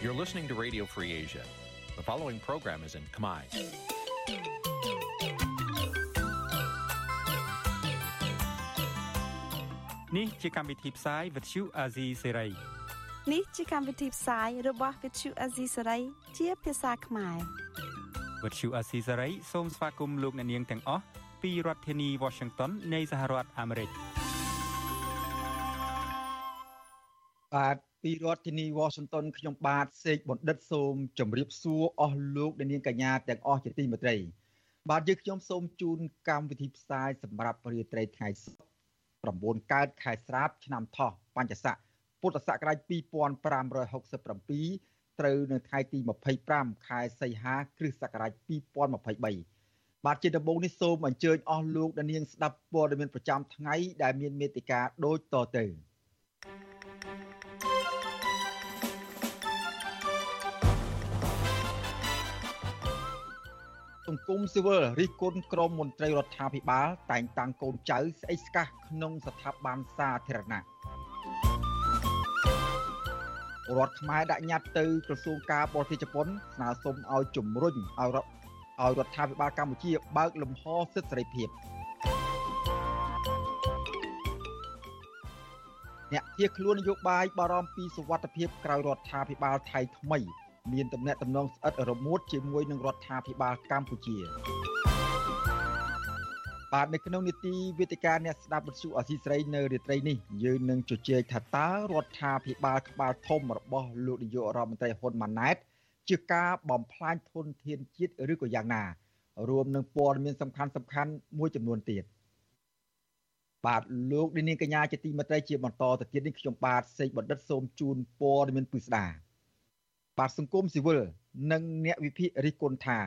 You're listening to Radio Free Asia. The following program is in Khmer. នេះជាកម្មវិធីផ្សាយ Vuthu Azizi Serai នេះជាកម្មវិធីផ្សាយរបស់ Vuthu Azizi Serai ជាភាសាខ្មែរ Vuthu Azizi Serai សូមស្វាគមន៍លោកអ្នកនាងទាំងអស់ពីរដ្ឋធានី Washington នៃសហរដ្ឋអាមេរិកបាទ ពីរដ្ឋធានី Washington ខ្ញុំបាទសេកបណ្ឌិតសូមជម្រាបសួរអស់លោកអ្នកនាងកញ្ញាទាំងអស់ជាទីមេត្រី បាទយើងខ្ញុំសូមជូនកម្មវិធីផ្សាយសម្រាប់រាត្រីថ្ងៃសុក្រ9កើតខែស្រាបឆ្នាំថោះបញ្ញស័កពុទ្ធសករាជ2567ត្រូវនៅថ្ងៃទី25ខែសីហាគ្រិស្តសករាជ2023បាទជាដំបូងនេះសូមអញ្ជើញអស់លោកអ្នកនាងស្ដាប់ព័ត៌មានប្រចាំថ្ងៃដែលមានមេតិការដូចតទៅ សង្គមស៊ីវិលរិះគន់ក្រមមន្ត្រីរដ្ឋាភិបាល តែងតាំងកូនចៅស្អិចស្កះក្នុងស្ថាប័នសាធារណៈរដ្ឋខ្មែរដាក់ញត្តិទៅក្រសួងការបរទេសជប៉ុនស្នើសុំឲ្យជំរុញឲ្យរដ្ឋឲ្យរដ្ឋាភិបាលកម្ពុជាបើកលំហសិទ្ធិសេរីភាពអ្នកភៀសខ្លួននយោបាយបារម្ភពីសុវត្ថិភាពក្រៅរដ្ឋាភិបាលថៃថ្មី មានទំនាក់ទំនងស្អិតរមួតជាមួយនឹងរដ្ឋាភិបាលកម្ពុជាបាទនៅក្នុងនីតិវេទិកាអ្នកស្ដាប់វិទ្យុអសីស្រីនៅរាត្រីនេះយើងនឹងជជែកថាតើរដ្ឋាភិបាលក្បាលធំរបស់លោកនាយករដ្ឋមន្ត្រីហ៊ុនម៉ាណែតជាការបំផ្លាញធនធានជាតិឬក៏យ៉ាងណារួមនឹងព័ត៌មានសំខាន់សំខាន់មួយចំនួនទៀតបាទលោកនាងកញ្ញាជាទីមេត្រីជាបន្តទៅទៀតនេះខ្ញុំបាទសេកបណ្ឌិតសូមជូនព័ត៌មានពិស្ដា បាទសង្គមស៊ីវិលនិងអ្នកវិភាគរិះគន់ថា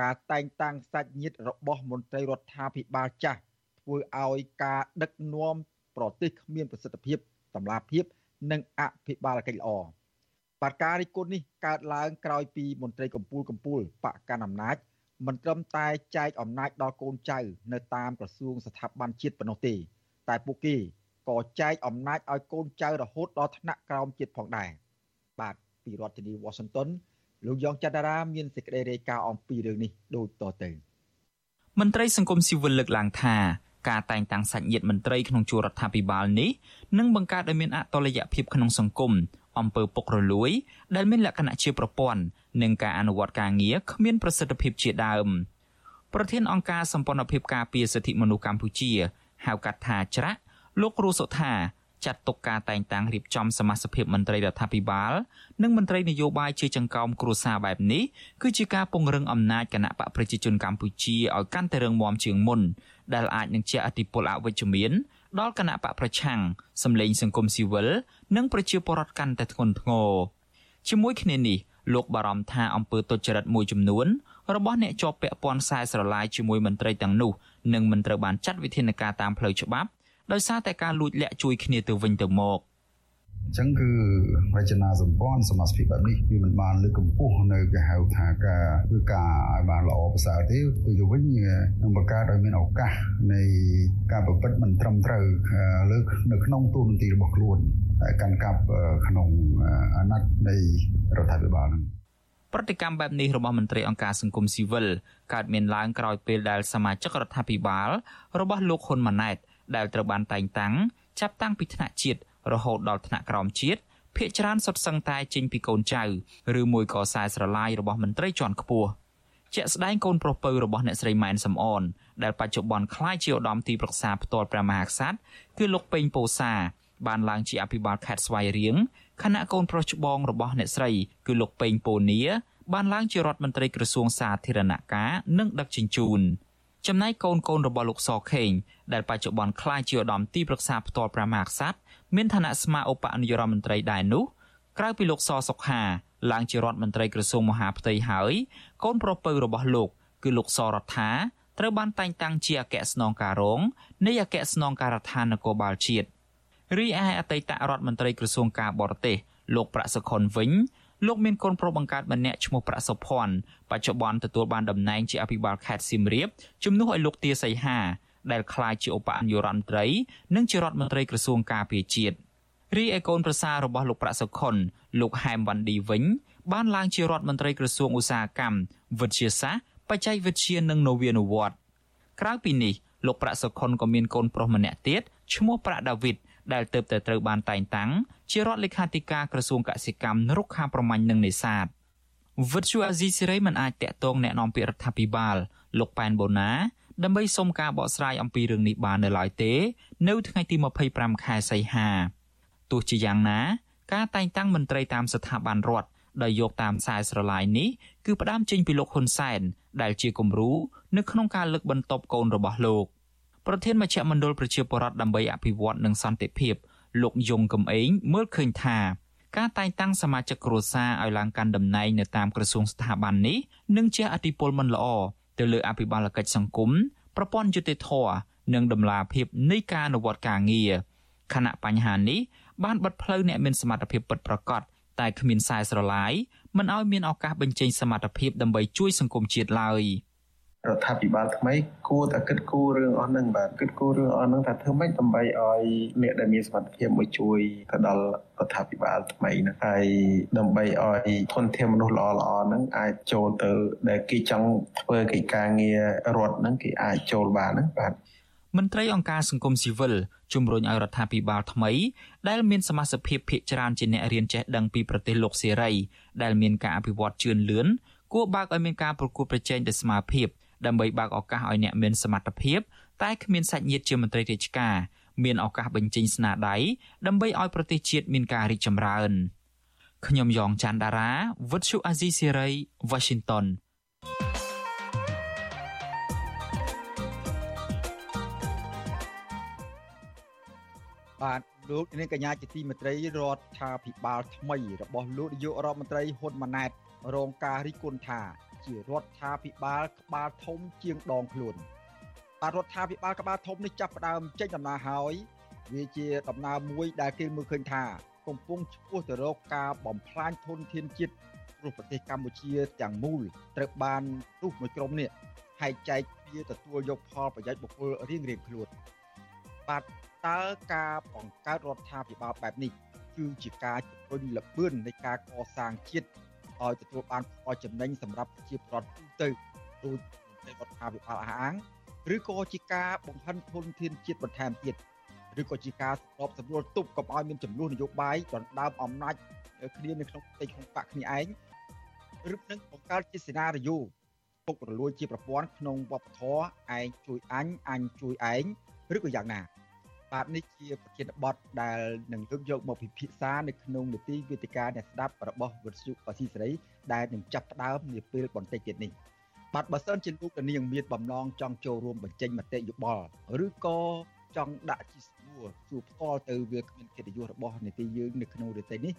ការតែងតាំងសាច់ញាតិរបស់មន្ត្រីរដ្ឋាភិបាលចាស់ធ្វើឲ្យការដឹកនាំប្រទេសគ្មានប្រសិទ្ធភាពតម្លាភាព និងអភិបាលកិច្ចល្អបាទការរិះគន់នេះកើតឡើងក្រោយពីមន្ត្រីកម្ពុជាកម្ពុជាបកកាន់អំណាចមិនត្រឹមតែចែកអំណាចដល់កូនចៅ នៅតាមក្រសួងស្ថាប័នជាតិប៉ុណ្ណោះទេ តែពួកគេក៏ចែកអំណាចឲ្យកូនចៅរហូតដល់ថ្នាក់ក្រោមជាតិផងដែរបាទ ពីរដ្ឋធានី Washington លោកយ៉ងច័ន្ទរាមានសេចក្តីរាយការណ៍អំពីរឿងនេះដូចតទៅមន្ត្រីសង្គមស៊ីវិលលើកឡើងថាការតែងតាំងសាច់ញាតិមន្ត្រីក្នុងជួររដ្ឋាភិបាលនេះនឹងបង្កើតឲ្យមានអតុល្យភាពក្នុងសង្គមអំពើពុករលួយ ដែលមានលក្ខណៈជាប្រព័ន្ធនិងការអនុវត្តការងារគ្មានប្រសិទ្ធភាពជាដើមប្រធានអង្គការសម្ព័ន្ធភាពការពារសិទ្ធិមនុស្សកម្ពុជាហៅកាត់ថាច្រាក់លោករស់សុថា ចាត់ទុកការតែងតាំងរៀបចំសមាជិកមន្ត្រីរដ្ឋាភិបាលនិងមន្ត្រីនយោបាយជាចង្កោមគ្រួសារបែបនេះគឺជាការពង្រឹងអំណាចគណៈបកប្រជាជនកម្ពុជាឲ្យកាន់តែរឹងមាំជាងមុនដែលអាចនឹងជះឥទ្ធិពលអវិជ្ជមានដល់គណៈបកប្រឆាំងសម្លេងសង្គមស៊ីវិលនិងប្រជាពលរដ្ឋកាន់តែធ្ងន់ធ្ងរជាមួយគ្នានេះលោកបារម្ភថាអំពើទុច្ចរិតមួយចំនួនរបស់អ្នកជាប់ពាក់ព័ន្ធខ្សែស្រឡាយជាមួយមន្ត្រីទាំងនោះនឹងមិនត្រូវបានចាត់វិធានការតាមផ្លូវច្បាប់ ដោយសារតែការលួចលាក់ជួយគ្នាទៅវិញទៅមកអញ្ចឹងគឺរចនាសម្ព័ន្ធសមាជិកបែបនេះវាមិនបានលើកកម្ពស់នៅគេហៅថាការធ្វើការឲ្យបានល្អប្រសើរទេគឺទៅវិញនឹងបង្កើតឲ្យមានឱកាសនៃការប្រព្រឹត្តមិនត្រឹមត្រូវលើនៅក្នុងទូនទីរបស់ខ្លួនហើយកាន់កាប់ក្នុងអាណត្តិនៃរដ្ឋាភិបាលហ្នឹងប្រតិកម្មបែបនេះរបស់មន្ត្រីអង្គការសង្គមស៊ីវិលកើតមានឡើងក្រោយពេលដែលសមាជិករដ្ឋាភិបាលរបស់លោកហ៊ុនម៉ាណែត ដែលត្រូវបានតែងតាំងចាប់តាំងពីថ្នាក់ជាតិរហូតដល់ថ្នាក់ក្រោមជាតិភាគច្រើនសុទ្ធសឹងតែចេញពីកូនចៅឬមួយក៏ខ្សែស្រឡាយរបស់មន្ត្រីជាន់ខ្ពស់ជាក់ស្ដែងកូនប្រុសពៅរបស់អ្នកស្រីម៉ែនសំអនដែលបច្ចុប្បន្នក្លាយជាឧត្តមទីប្រឹក្សាផ្ទាល់ព្រះមហាក្សត្រគឺលោកពេញពោសា បានឡើងជាអភិបាលខេត្តស្វាយរៀងខណៈកូនប្រុសច្បងរបស់អ្នកស្រី គឺលោកពេញពូនីបានឡើងជារដ្ឋមន្ត្រីក្រសួងសាធារណការនិងដឹកជញ្ជូន។ ចំណែកកូនកូនរបស់លោកសខេងដែលបច្ចុប្បន្នក្លាយជាឧត្តមទីប្រឹក្សាផ្ទាល់ព្រះមហាក្សត្រមានឋានៈស្មើឧបនាយករដ្ឋមន្ត្រីដែរនោះក្រៅពីលោកសសុខាឡើងជារដ្ឋមន្ត្រីក្រសួងមហាផ្ទៃហើយកូនប្រុសពៅរបស់លោកគឺលោកសរដ្ឋាត្រូវបានតែងតាំងជាអគ្គស្នងការរងនៃអគ្គស្នងការដ្ឋាននគរបាលជាតិរីឯអតីតរដ្ឋមន្ត្រីក្រសួងការបរទេសលោកប្រាក់សុខុនវិញ លោកមានកូនប្រុសបង្កើតម្នាក់ឈ្មោះប្រាក់សុភ័ណ្ឌបច្ចុប្បន្នទទួលបានតំណែងជាអភិបាលខេត្តសៀមរាបជំនួសឲ្យលោកទាសីហាដែលក្លាយជាឧបនាយករដ្ឋមន្ត្រីនិងជារដ្ឋមន្ត្រីក្រសួងការពារជាតិរីឯកូនប្រសាររបស់លោកប្រាក់សុខុនលោកហែមវ៉ាន់ឌីវិញបានឡើងជារដ្ឋមន្ត្រីក្រសួងឧស្សាហកម្មវិទ្យាសាស្ត្របច្ចេកវិទ្យានិងនវានុវត្តន៍ក្រៅពីនេះលោកប្រាក់សុខុនក៏មានកូនប្រុសម្នាក់ទៀតឈ្មោះប្រាក់ដាវីត ដែលទើបតែត្រូវបានតែងតាំងជារដ្ឋលេខាធិការក្រសួងកសិកម្មរុក្ខាប្រមាញ់និងនេសាទវិទ្យុអាស៊ីសេរីមិនអាចតាក់ទងแนะនាំពាក្យរដ្ឋាភិបាលលោកប៉ែនបូណាដើម្បីសុំការបកស្រាយអំពីរឿងនេះបាននៅឡើយទេ នៅថ្ងៃទី25ខែសីហាទោះជាយ៉ាងណា ការតែងតាំងមន្ត្រីតាមស្ថាប័នរដ្ឋដោយយកតាមខ្សែស្រឡាយនេះគឺផ្ដើមចេញពីលោកហ៊ុនសែនដែលជាគំរូនៅក្នុងការលើកបន្ទប់កូនរបស់លោក ប្រធានមជ្ឈមណ្ឌលប្រជាពលរដ្ឋដើម្បីអភិវឌ្ឍនិងសន្តិភាពលោកយងកំឯងមើលឃើញថាការតែងតាំងសមាជិកគ្រួសារឲ្យឡើងកាន់តំណែងនៅតាមក្រសួងស្ថាប័ននេះនឹងជះឥទ្ធិពលមិនល្អទៅលើអភិបាលកិច្ចសង្គមប្រព័ន្ធយុតិធធនិងដំណាភាពនៃការអនុវត្តការងារខណៈបញ្ហានេះបានបិទផ្លូវអ្នកមានសមត្ថភាពពិតប្រាកដតែគ្មានខ្សែស្រឡាយមិនឲ្យមានឱកាសបញ្ចេញសមត្ថភាពដើម្បីជួយសង្គមជាតិឡើយ។ រដ្ឋាភិបាលថ្មីគួរតែគិតគូររឿងអស់ហ្នឹងបាទគិតគូររឿងអស់ហ្នឹងថាធ្វើម៉េចដើម្បីឲ្យអ្នកដែលមានសមត្ថភាពមួយជួយទៅដល់រដ្ឋាភិបាលថ្មីហ្នឹងហើយដើម្បីឲ្យធនធានមនុស្សល្អល្អហ្នឹងអាចចូលទៅដែលគេចង់ធ្វើកិច្ចការងាររដ្ឋហ្នឹងគេអាចចូលបានហ្នឹងបាទមន្ត្រីអង្គការសង្គមស៊ីវិលជំរុញឲ្យរដ្ឋាភិបាលថ្មីដែលមានសមាជិកភាពភាគច្រើនជាអ្នករៀនចេះដឹងពីប្រទេសលោកសេរីដែលមានការអភិវឌ្ឍជឿនលឿនគួរបើកឲ្យមានការប្រកួតប្រជែងដោយស្មារតី ដើម្បីបើកឱកាសឲ្យអ្នកមានសមត្ថភាពតែគ្មានសាច់ញាតិជាមន្ត្រីរាជការមានឱកាសបញ្ចេញស្នាដៃដើម្បីឲ្យប្រទេសជាតិមានការរីកចម្រើនខ្ញុំយ៉ងច័ន្ទដារាវិទ្យុអាស៊ីសេរី Washington បាទលោកនាងកញ្ញាជាទីមេត្រីរដ្ឋាភិបាលថ្មីរបស់លោកនាយករដ្ឋមន្ត្រីហ៊ុនម៉ាណែតរងការរិះគន់ថា ជារដ្ឋាភិបាលក្បាលធំជាងដងខ្លួនបាទរដ្ឋាភិបាលក្បាលធំនេះចាប់ផ្ដើមចេញដំណើរហើយវាជាដំណើរមួយដែលគេមើលឃើញថាកំពុងឆ្ពោះទៅរកការបំផ្លាញធនធានជាតិព្រោះប្រទេសកម្ពុជាទាំងមូលត្រូវបានរុះមួយក្រុមនេះហែកចែកវាទទួលយកផលប្រយោជន៍បុគ្គលរៀងរៀងខ្លួនបាទតើការបង្កើតរដ្ឋាភិបាលបែបនេះគឺជាការជំរុញលបឿននៃការកសាងជាតិ ឲ្យទទួលបានផលចំណេញសម្រាប់ប្រជាពលរដ្ឋទូទៅដូចមន្ត្រីរដ្ឋាភិបាលអះអាងឬក៏ជាការបង្ហិនធនធានជាតិបន្ថែមទៀតឬក៏ជាការស្របសម្រួលទប់កុំឲ្យមានចំនួននយោបាយដណ្ដើមអំណាចគ្នានៅក្នុងផ្ទៃក្នុងបកគ្នាឯងឬនឹងបង្កើតជាសេណារីយ៉ូពុករលួយជាប្រព័ន្ធក្នុងវប្បធម៌ឯងជួយអញអញជួយឯងឬក៏យ៉ាងណា បាទនេះជាប្រធានបទដែលនឹងលើកយកមកពិភាក្សានៅក្នុងនីតិវិទ្យាអ្នកស្ដាប់របស់វិទ្យុអសីសេរីដែលនឹងចាប់ផ្ដើមនាពេលបន្តិចទៀតនេះបាទបើសិនជាលោកនាងមានបំណងចង់ចូលរួមបញ្ចេញមតិយោបល់ឬក៏ចង់ដាក់ជាសួរសួរផ្ទាល់ទៅវាគ្មានកិត្តិយសរបស់នីតិយើងនៅក្នុងនីតិនេះ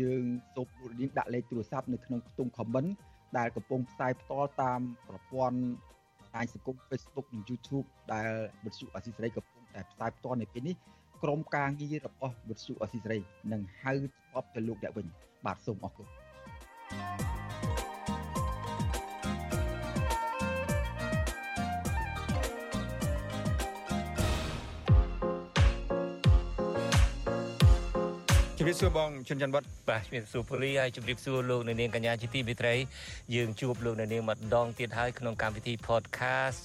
យើងសូមលោកនាងដាក់លេខទូរស័ព្ទនៅក្នុងខ្ទង់ comment ដែលកំពុងផ្សាយផ្ទាល់តាមប្រព័ន្ធអាចសង្គម Facebook និង YouTube ដែលវិទ្យុអសីសេរីកំ ពុងតែផ្សាយផ្ទាល់នៅពេលនេះក្រុមការងាររបស់វិទ្យុអសីសេរីនឹងហៅស្បទៅលោកអ្នកវិញបាទសូមអរគុណ thank you ជំរាបសួរបងជនច័ន្ទវត្តបាទជំរាបសួរពូលីហើយជំរាបសួរលោកនៅនាងកញ្ញាជាទីមេត្រីយើងជួបលោកនៅនាងម្ដងទៀតហើយក្នុងកម្មវិធី podcast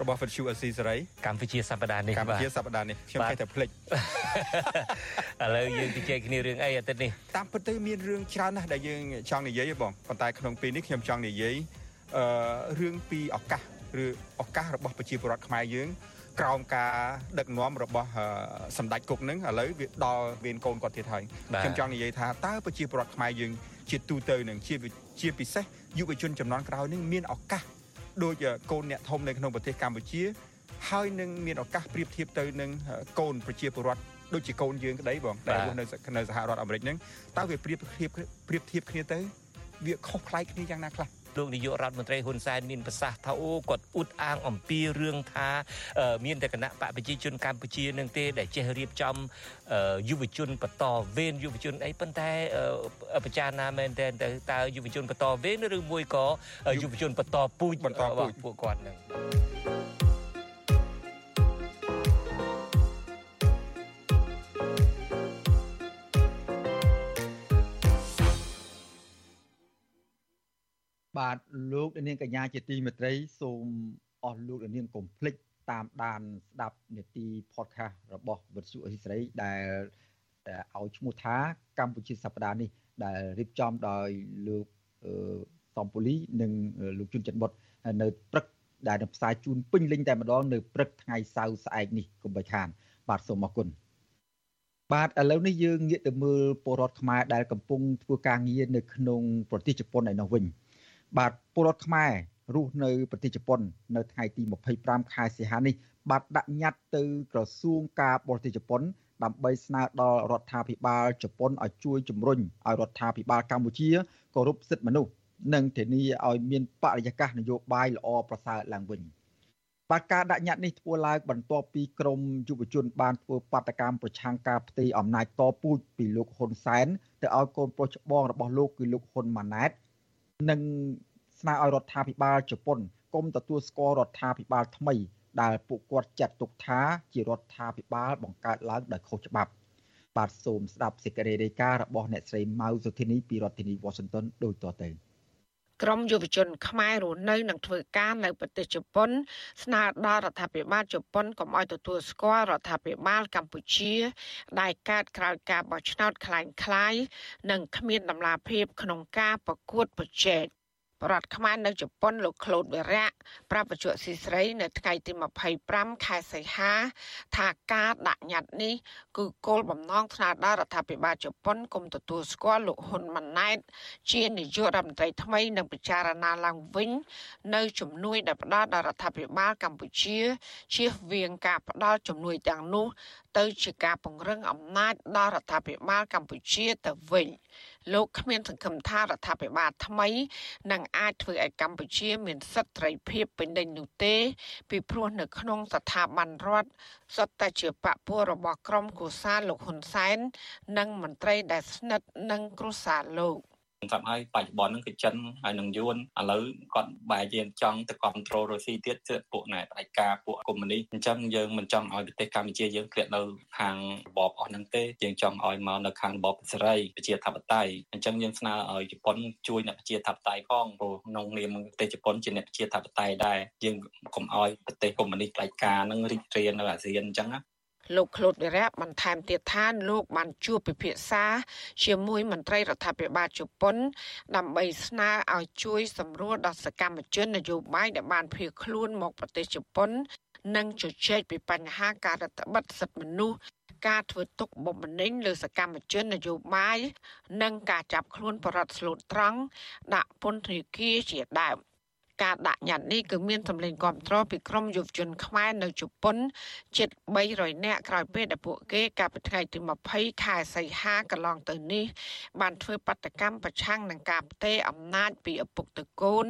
របស់ Vuthu Asia សេរីកម្ពុជាសប្តាហ៍នេះកម្ពុជាសប្តាហ៍នេះខ្ញុំគេតែភ្លេចឥឡូវយើងជជែកគ្នារឿងអីអាទិត្យនេះតាមពិតទៅមានរឿងច្រើនណាស់ដែលយើងចង់និយាយបងប៉ុន្តែក្នុងពេលនេះខ្ញុំចង់និយាយអឺរឿងពីឱកាសឬឱកាសរបស់ប្រជាពលរដ្ឋខ្មែរយើង ក្រោមការដឹកនាំរបស់សម្ដេចគុកនឹងឥឡូវវាដល់វេនកូនគាត់ទៀតហើយខ្ញុំចង់និយាយថាតើប្រជាពលរដ្ឋខ្មែរយើងជាទូទៅនឹងជាជាពិសេសយុវជនចំនួនក្រោយនឹងមានឱកាសដូចកូនអ្នកធំនៅក្នុងប្រទេសកម្ពុជា ហើយនឹងមានឱកាសប្រៀបធៀបទៅនឹងកូនប្រជាពលរដ្ឋដូចជាកូនយើងក្តីបងដែលរស់នៅនៅសហរដ្ឋអាមេរិកហ្នឹងតើវាប្រៀបធៀបប្រៀបធៀបគ្នាទៅវាខុសប្លែកគ្នាយ៉ាងណាខ្លះ លោកនាយករដ្ឋមន្ត្រីហ៊ុនសែនមានប្រសាសន៍ថាអូគាត់អ៊ុតអាងអំពីរឿងថាមានតែគណៈបកប្រជាជនកម្ពុជានឹងទេដែលចេះរៀបចំយុវជនបន្តវេនយុវជនអីប៉ុន្តែប្រចារណាមែនតើតើយុវជនបន្តវេនឬមួយក៏យុវជនបន្តពូជបន្តពូជពួកគាត់នឹង បាទលោកនាងកញ្ញាជាទីមេត្រីសូមអស់លោកនាងកុំភ្លេចតាមដានស្ដាប់នេតិ podcast របស់វិទ្យុអេស៊ីស្រីដែលឲ្យឈ្មោះថាកម្ពុជាសប្តាហ៍នេះ ដែលរៀបចំដោយលោកសំពូលីនិងលោកជុនច័ន្ទបុតនៅព្រឹកដែលនឹងផ្សាយជូនពេញលេញតែម្ដងនៅព្រឹកថ្ងៃសៅរ៍ស្អែកនេះកុំបីខាន បាទសូមអរគុណបាទឥឡូវនេះយើងងាកទៅមើលពលរដ្ឋខ្មែរដែលកំពុងធ្វើការងារនៅក្នុងប្រទេសជប៉ុនឯនោះវិញ បាទពលរដ្ឋខ្មែររស់នៅប្រទេសជប៉ុន នៅថ្ងៃទី25ខែសីហានេះបានដាក់ញត្តិទៅក្រសួងការបរទេសជប៉ុន ដើម្បីស្នើដល់រដ្ឋាភិបាលជប៉ុនឲ្យជួយជំរុញឲ្យរដ្ឋាភិបាលកម្ពុជាគោរពសិទ្ធិមនុស្សនិងធានាឲ្យមានបរិយាកាសនយោបាយល្អប្រសើរឡើងវិញបាទការដាក់ញត្តិនេះធ្វើឡើងបន្ទាប់ពីក្រមយុវជនបានធ្វើបាតកម្មប្រឆាំងការផ្ទេរអំណាចតពូជពីលោកហ៊ុនសែនទៅឲ្យកូនប្រុសច្បងរបស់លោកគឺលោកហ៊ុនម៉ាណែត និងស្នើឲ្យរដ្ឋាភិបាលជប៉ុនគុំទទួលស្គាល់រដ្ឋាភិបាលថ្មី ដែលពួកគាត់ចាត់ទុកថាជារដ្ឋាភិបាលបង្កើតឡើងដោយខុសច្បាប់បាទសូមស្ដាប់សេចក្តីរាយការណ៍របស់អ្នកស្រីម៉ៅសុធីនីពីរដ្ឋធានី Washington ដូចតទៅ ក្រមយុវជនខ្មែររស់នៅនឹងធ្វើការនៅប្រទេសជប៉ុន ស្នើដល់រដ្ឋាភិបាលជប៉ុនកុំឲ្យទទួលស្គាល់រដ្ឋាភិបាលកម្ពុជា ដែលកើតក្រោយការបោះឆ្នោតคล้ายៗនិងគ្មានដំណាភាពក្នុងការប្រកួតប្រជែង រដ្ឋខ្មែរនៅជប៉ុនលោកក្លូតវិរៈប្រាប់បច្ចុប្បន្នស៊ីស្រី នៅថ្ងៃទី25ខែសីហា ថាការដាក់ញត្តិនេះគឺគោលបំណងស្នើដល់រដ្ឋាភិបាលជប៉ុនគុំទទួលស្គាល់លោកហ៊ុនម៉ាណែត ជានាយករដ្ឋមន្ត្រីថ្មីនិងពិចារណាឡើងវិញ នៅជំនួយដែលផ្ដល់ដល់រដ្ឋាភិបាលកម្ពុជាជៀសវាងការផ្ដល់ជំនួយទាំងនោះ ទៅជាការពង្រឹងអំណាចដល់រដ្ឋាភិបាលកម្ពុជាទៅវិញ លោកគ្មានសង្ឃឹមថារដ្ឋាភិបាលថ្មីនឹងអាចធ្វើឲ្យកម្ពុជាមានសិទ្ធិត្រីភាពពេញលេញនោះទេ ពីព្រោះនៅក្នុងស្ថាប័នរដ្ឋសុទ្ធតែជាបពុះរបស់ក្រុមគូសាលោកហ៊ុនសែននិងមន្ត្រីដែលស្និទ្ធនឹងគ្រួសារលោក។ ស្រាប់ហើយបច្ចុប្បន្នហ្នឹងគឺចិនហើយនឹងយួនឥឡូវគាត់បែរជាចង់ទៅគ្រប់គ្រងរុស្ស៊ីទៀតគឺពួកណែផ្ដាច់ការពួកកុម្មុយនីអញ្ចឹងយើងមិនចង់ឲ្យប្រទេសកម្ពុជាយើងធ្លាក់នៅខាងរបបអស់ហ្នឹងទេយើងចង់ឲ្យមកនៅខាងរបបសេរីប្រជាធិបតេយ្យអញ្ចឹងយើងស្នើឲ្យជប៉ុនជួយអ្នកប្រជាធិបតេយ្យផងព្រោះក្នុងនាមប្រទេសជប៉ុនជាអ្នកប្រជាធិបតេយ្យដែរយើងកុំឲ្យប្រទេសកុម្មុយនីផ្ដាច់ការហ្នឹងរីករាលនៅអាស៊ានអញ្ចឹងណា លោកក្លូតវិរៈបន្ថែមទៀតថាលោកបានជួបពិភាក្សាជាមួយមន្ត្រីរដ្ឋាភិបាលជប៉ុន ដើម្បីស្នើឲ្យជួយសម្រួលដល់សកម្មជននយោបាយដែលបានភៀសខ្លួនមកប្រទេសជប៉ុន និងជជែកពីបញ្ហាការរដ្ឋបិទសិទ្ធិមនុស្សការធ្វើទុកបុកម្នេញលើសកម្មជននយោបាយនិងការចាប់ខ្លួនបរិវត្តស្លូតត្រង់ដាក់ពន្ធនាគារជាដើម។ ការដាក់ញត្តិនេះគឺមានសម្លេងគាំទ្រពីក្រមយុវជនខ្មែរនៅជប៉ុនជិត300នាក់ក្រោយពេលដែលពួកគេកាលពីថ្ងៃទី20ខែសីហាកន្លងទៅនេះ បានធ្វើបដកម្មប្រឆាំងនឹងការផ្ទេរអំណាចពីឪពុកទៅកូន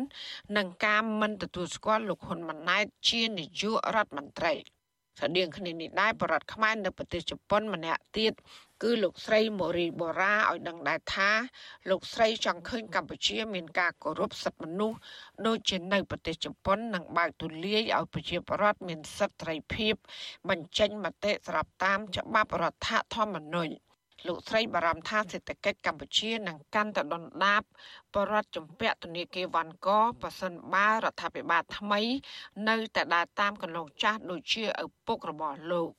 និងការមិនទទួលស្គាល់លោកហ៊ុនម៉ាណែតជានាយករដ្ឋមន្ត្រី ស្តៀងគ្នានេះដែរបរដ្ឋខ្មែរនៅប្រទេសជប៉ុនម្នាក់ទៀតគឺលោកស្រីម៉ូរីបូរ៉ាឲ្យដឹងដែរថា លោកស្រីចង់ឃើញកម្ពុជាមានការគោរពសិទ្ធិមនុស្សដូចជានៅប្រទេសជប៉ុននិងបើកទូលាយឲ្យប្រជាពលរដ្ឋមានសិទ្ធិត្រីភាព បញ្ចេញមតិស្របតាមច្បាប់រដ្ឋធម្មនុញ្ញ លោកស្រីបារម្ភថាសេដ្ឋកិច្ចកម្ពុជានឹងកាន់តែដុនដាបបរដ្ឋជំពាក់ធនាគារវ៉ាន់កប៉ះសិនបារដ្ឋាភិបាលថ្មី នៅតែដើរតាមកន្លងចាស់ដូចជាឪពុករបស់លោក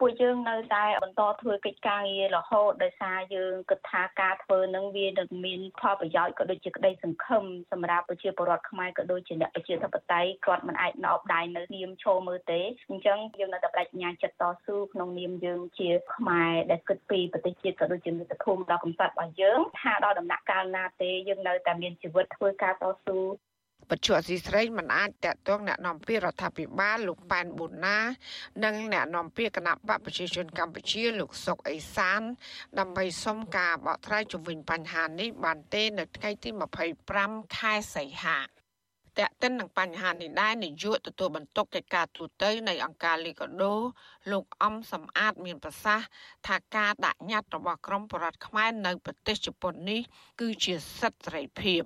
ពួកយើងនៅតែបន្តធ្វើកិច្ចការងាររហូតដោយសារយើងគិតថាការធ្វើនឹងវានឹងមានផលប្រយោជន៍ក៏ដូចជាក្តីសង្ឃឹមសម្រាប់ប្រជាពលរដ្ឋខ្មែរក៏ដូចជាអ្នកប្រជាធិបតេយ្យគាត់មិនអាចណោបដៃនៅនាមឈរមើលទេអញ្ចឹងយើងនៅតែបដិញ្ញាចិត្តតស៊ូក្នុងនាមយើងជាខ្មែរដែលគិតពីប្រទេសជាតិក៏ដូចជាមាតុភូមិដ៏កំសត់របស់យើងថាដល់ដំណាក់កាលណាទេយើងនៅតែមានជីវិតធ្វើការតស៊ូ បច្ចុប្បន្នស៊ីស្រីមិនអាចតកតងแนะនាំពាក្យរដ្ឋាភិបាលលោកប៉ែនប៊ូណា និងแนะនាំពាក្យគណៈបកប្រជាជនកម្ពុជាលោកសុកអេសាន ដើម្បីសុំការបកស្រាយជុំវិញបញ្ហានេះបានទេនៅថ្ងៃទី25ខែសីហាតេតិននឹងបញ្ហានេះដែរនាយកទទួលបន្ទុកកិច្ចការទូតនៃអង្គការលីកាដូលោកអំសំអាតមានប្រសាសន៍ថាការដាក់ញត្តិរបស់ក្រមបរដ្ឋខ្មែរនៅប្រទេសជប៉ុននេះ គឺជាសិទ្ធិសេរីភាព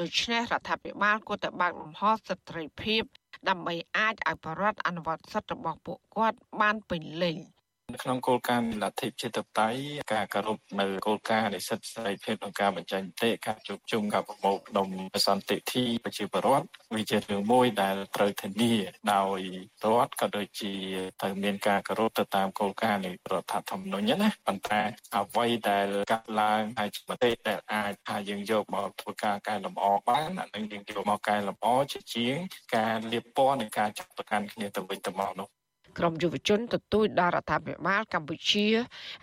ដូច្នេះរដ្ឋាភិបាលគួរតែបើកលំហសិទ្ធិត្រីភាព ដើម្បីអាចឲ្យបរដ្ឋអនុវត្តសិទ្ធិរបស់ពួកគាត់បានពេញលេញ ក្នុងគោលការណ៍លទ្ធិជាតិតៃការគោរពនៅគោលការណ៍នៃសិទ្ធិសេរីភាពក្នុងការបញ្ចេញមតិការជួបជុំការប្រមូលផ្ដុំសន្តិធីប្រជាពលរដ្ឋវាជារឿងមួយដែលត្រូវធានាដោយរដ្ឋក៏ដូចជាត្រូវមានការគោរពទៅតាមគោលការណ៍នៃរដ្ឋធម្មនុញ្ញណាប៉ុន្តែអ្វីដែលកាត់ឡើងហើយមតិដែលអាចថាយើងយកមកធ្វើការកែលម្អបានអានឹងយើងយកមកកែលម្អជាជាងការលៀបពណ៌នៃការចាត់ប្រកាន់គ្នាទៅវិញទៅមកនោះ ក្រមយុវជនទទូចដល់រដ្ឋាភិបាលកម្ពុជា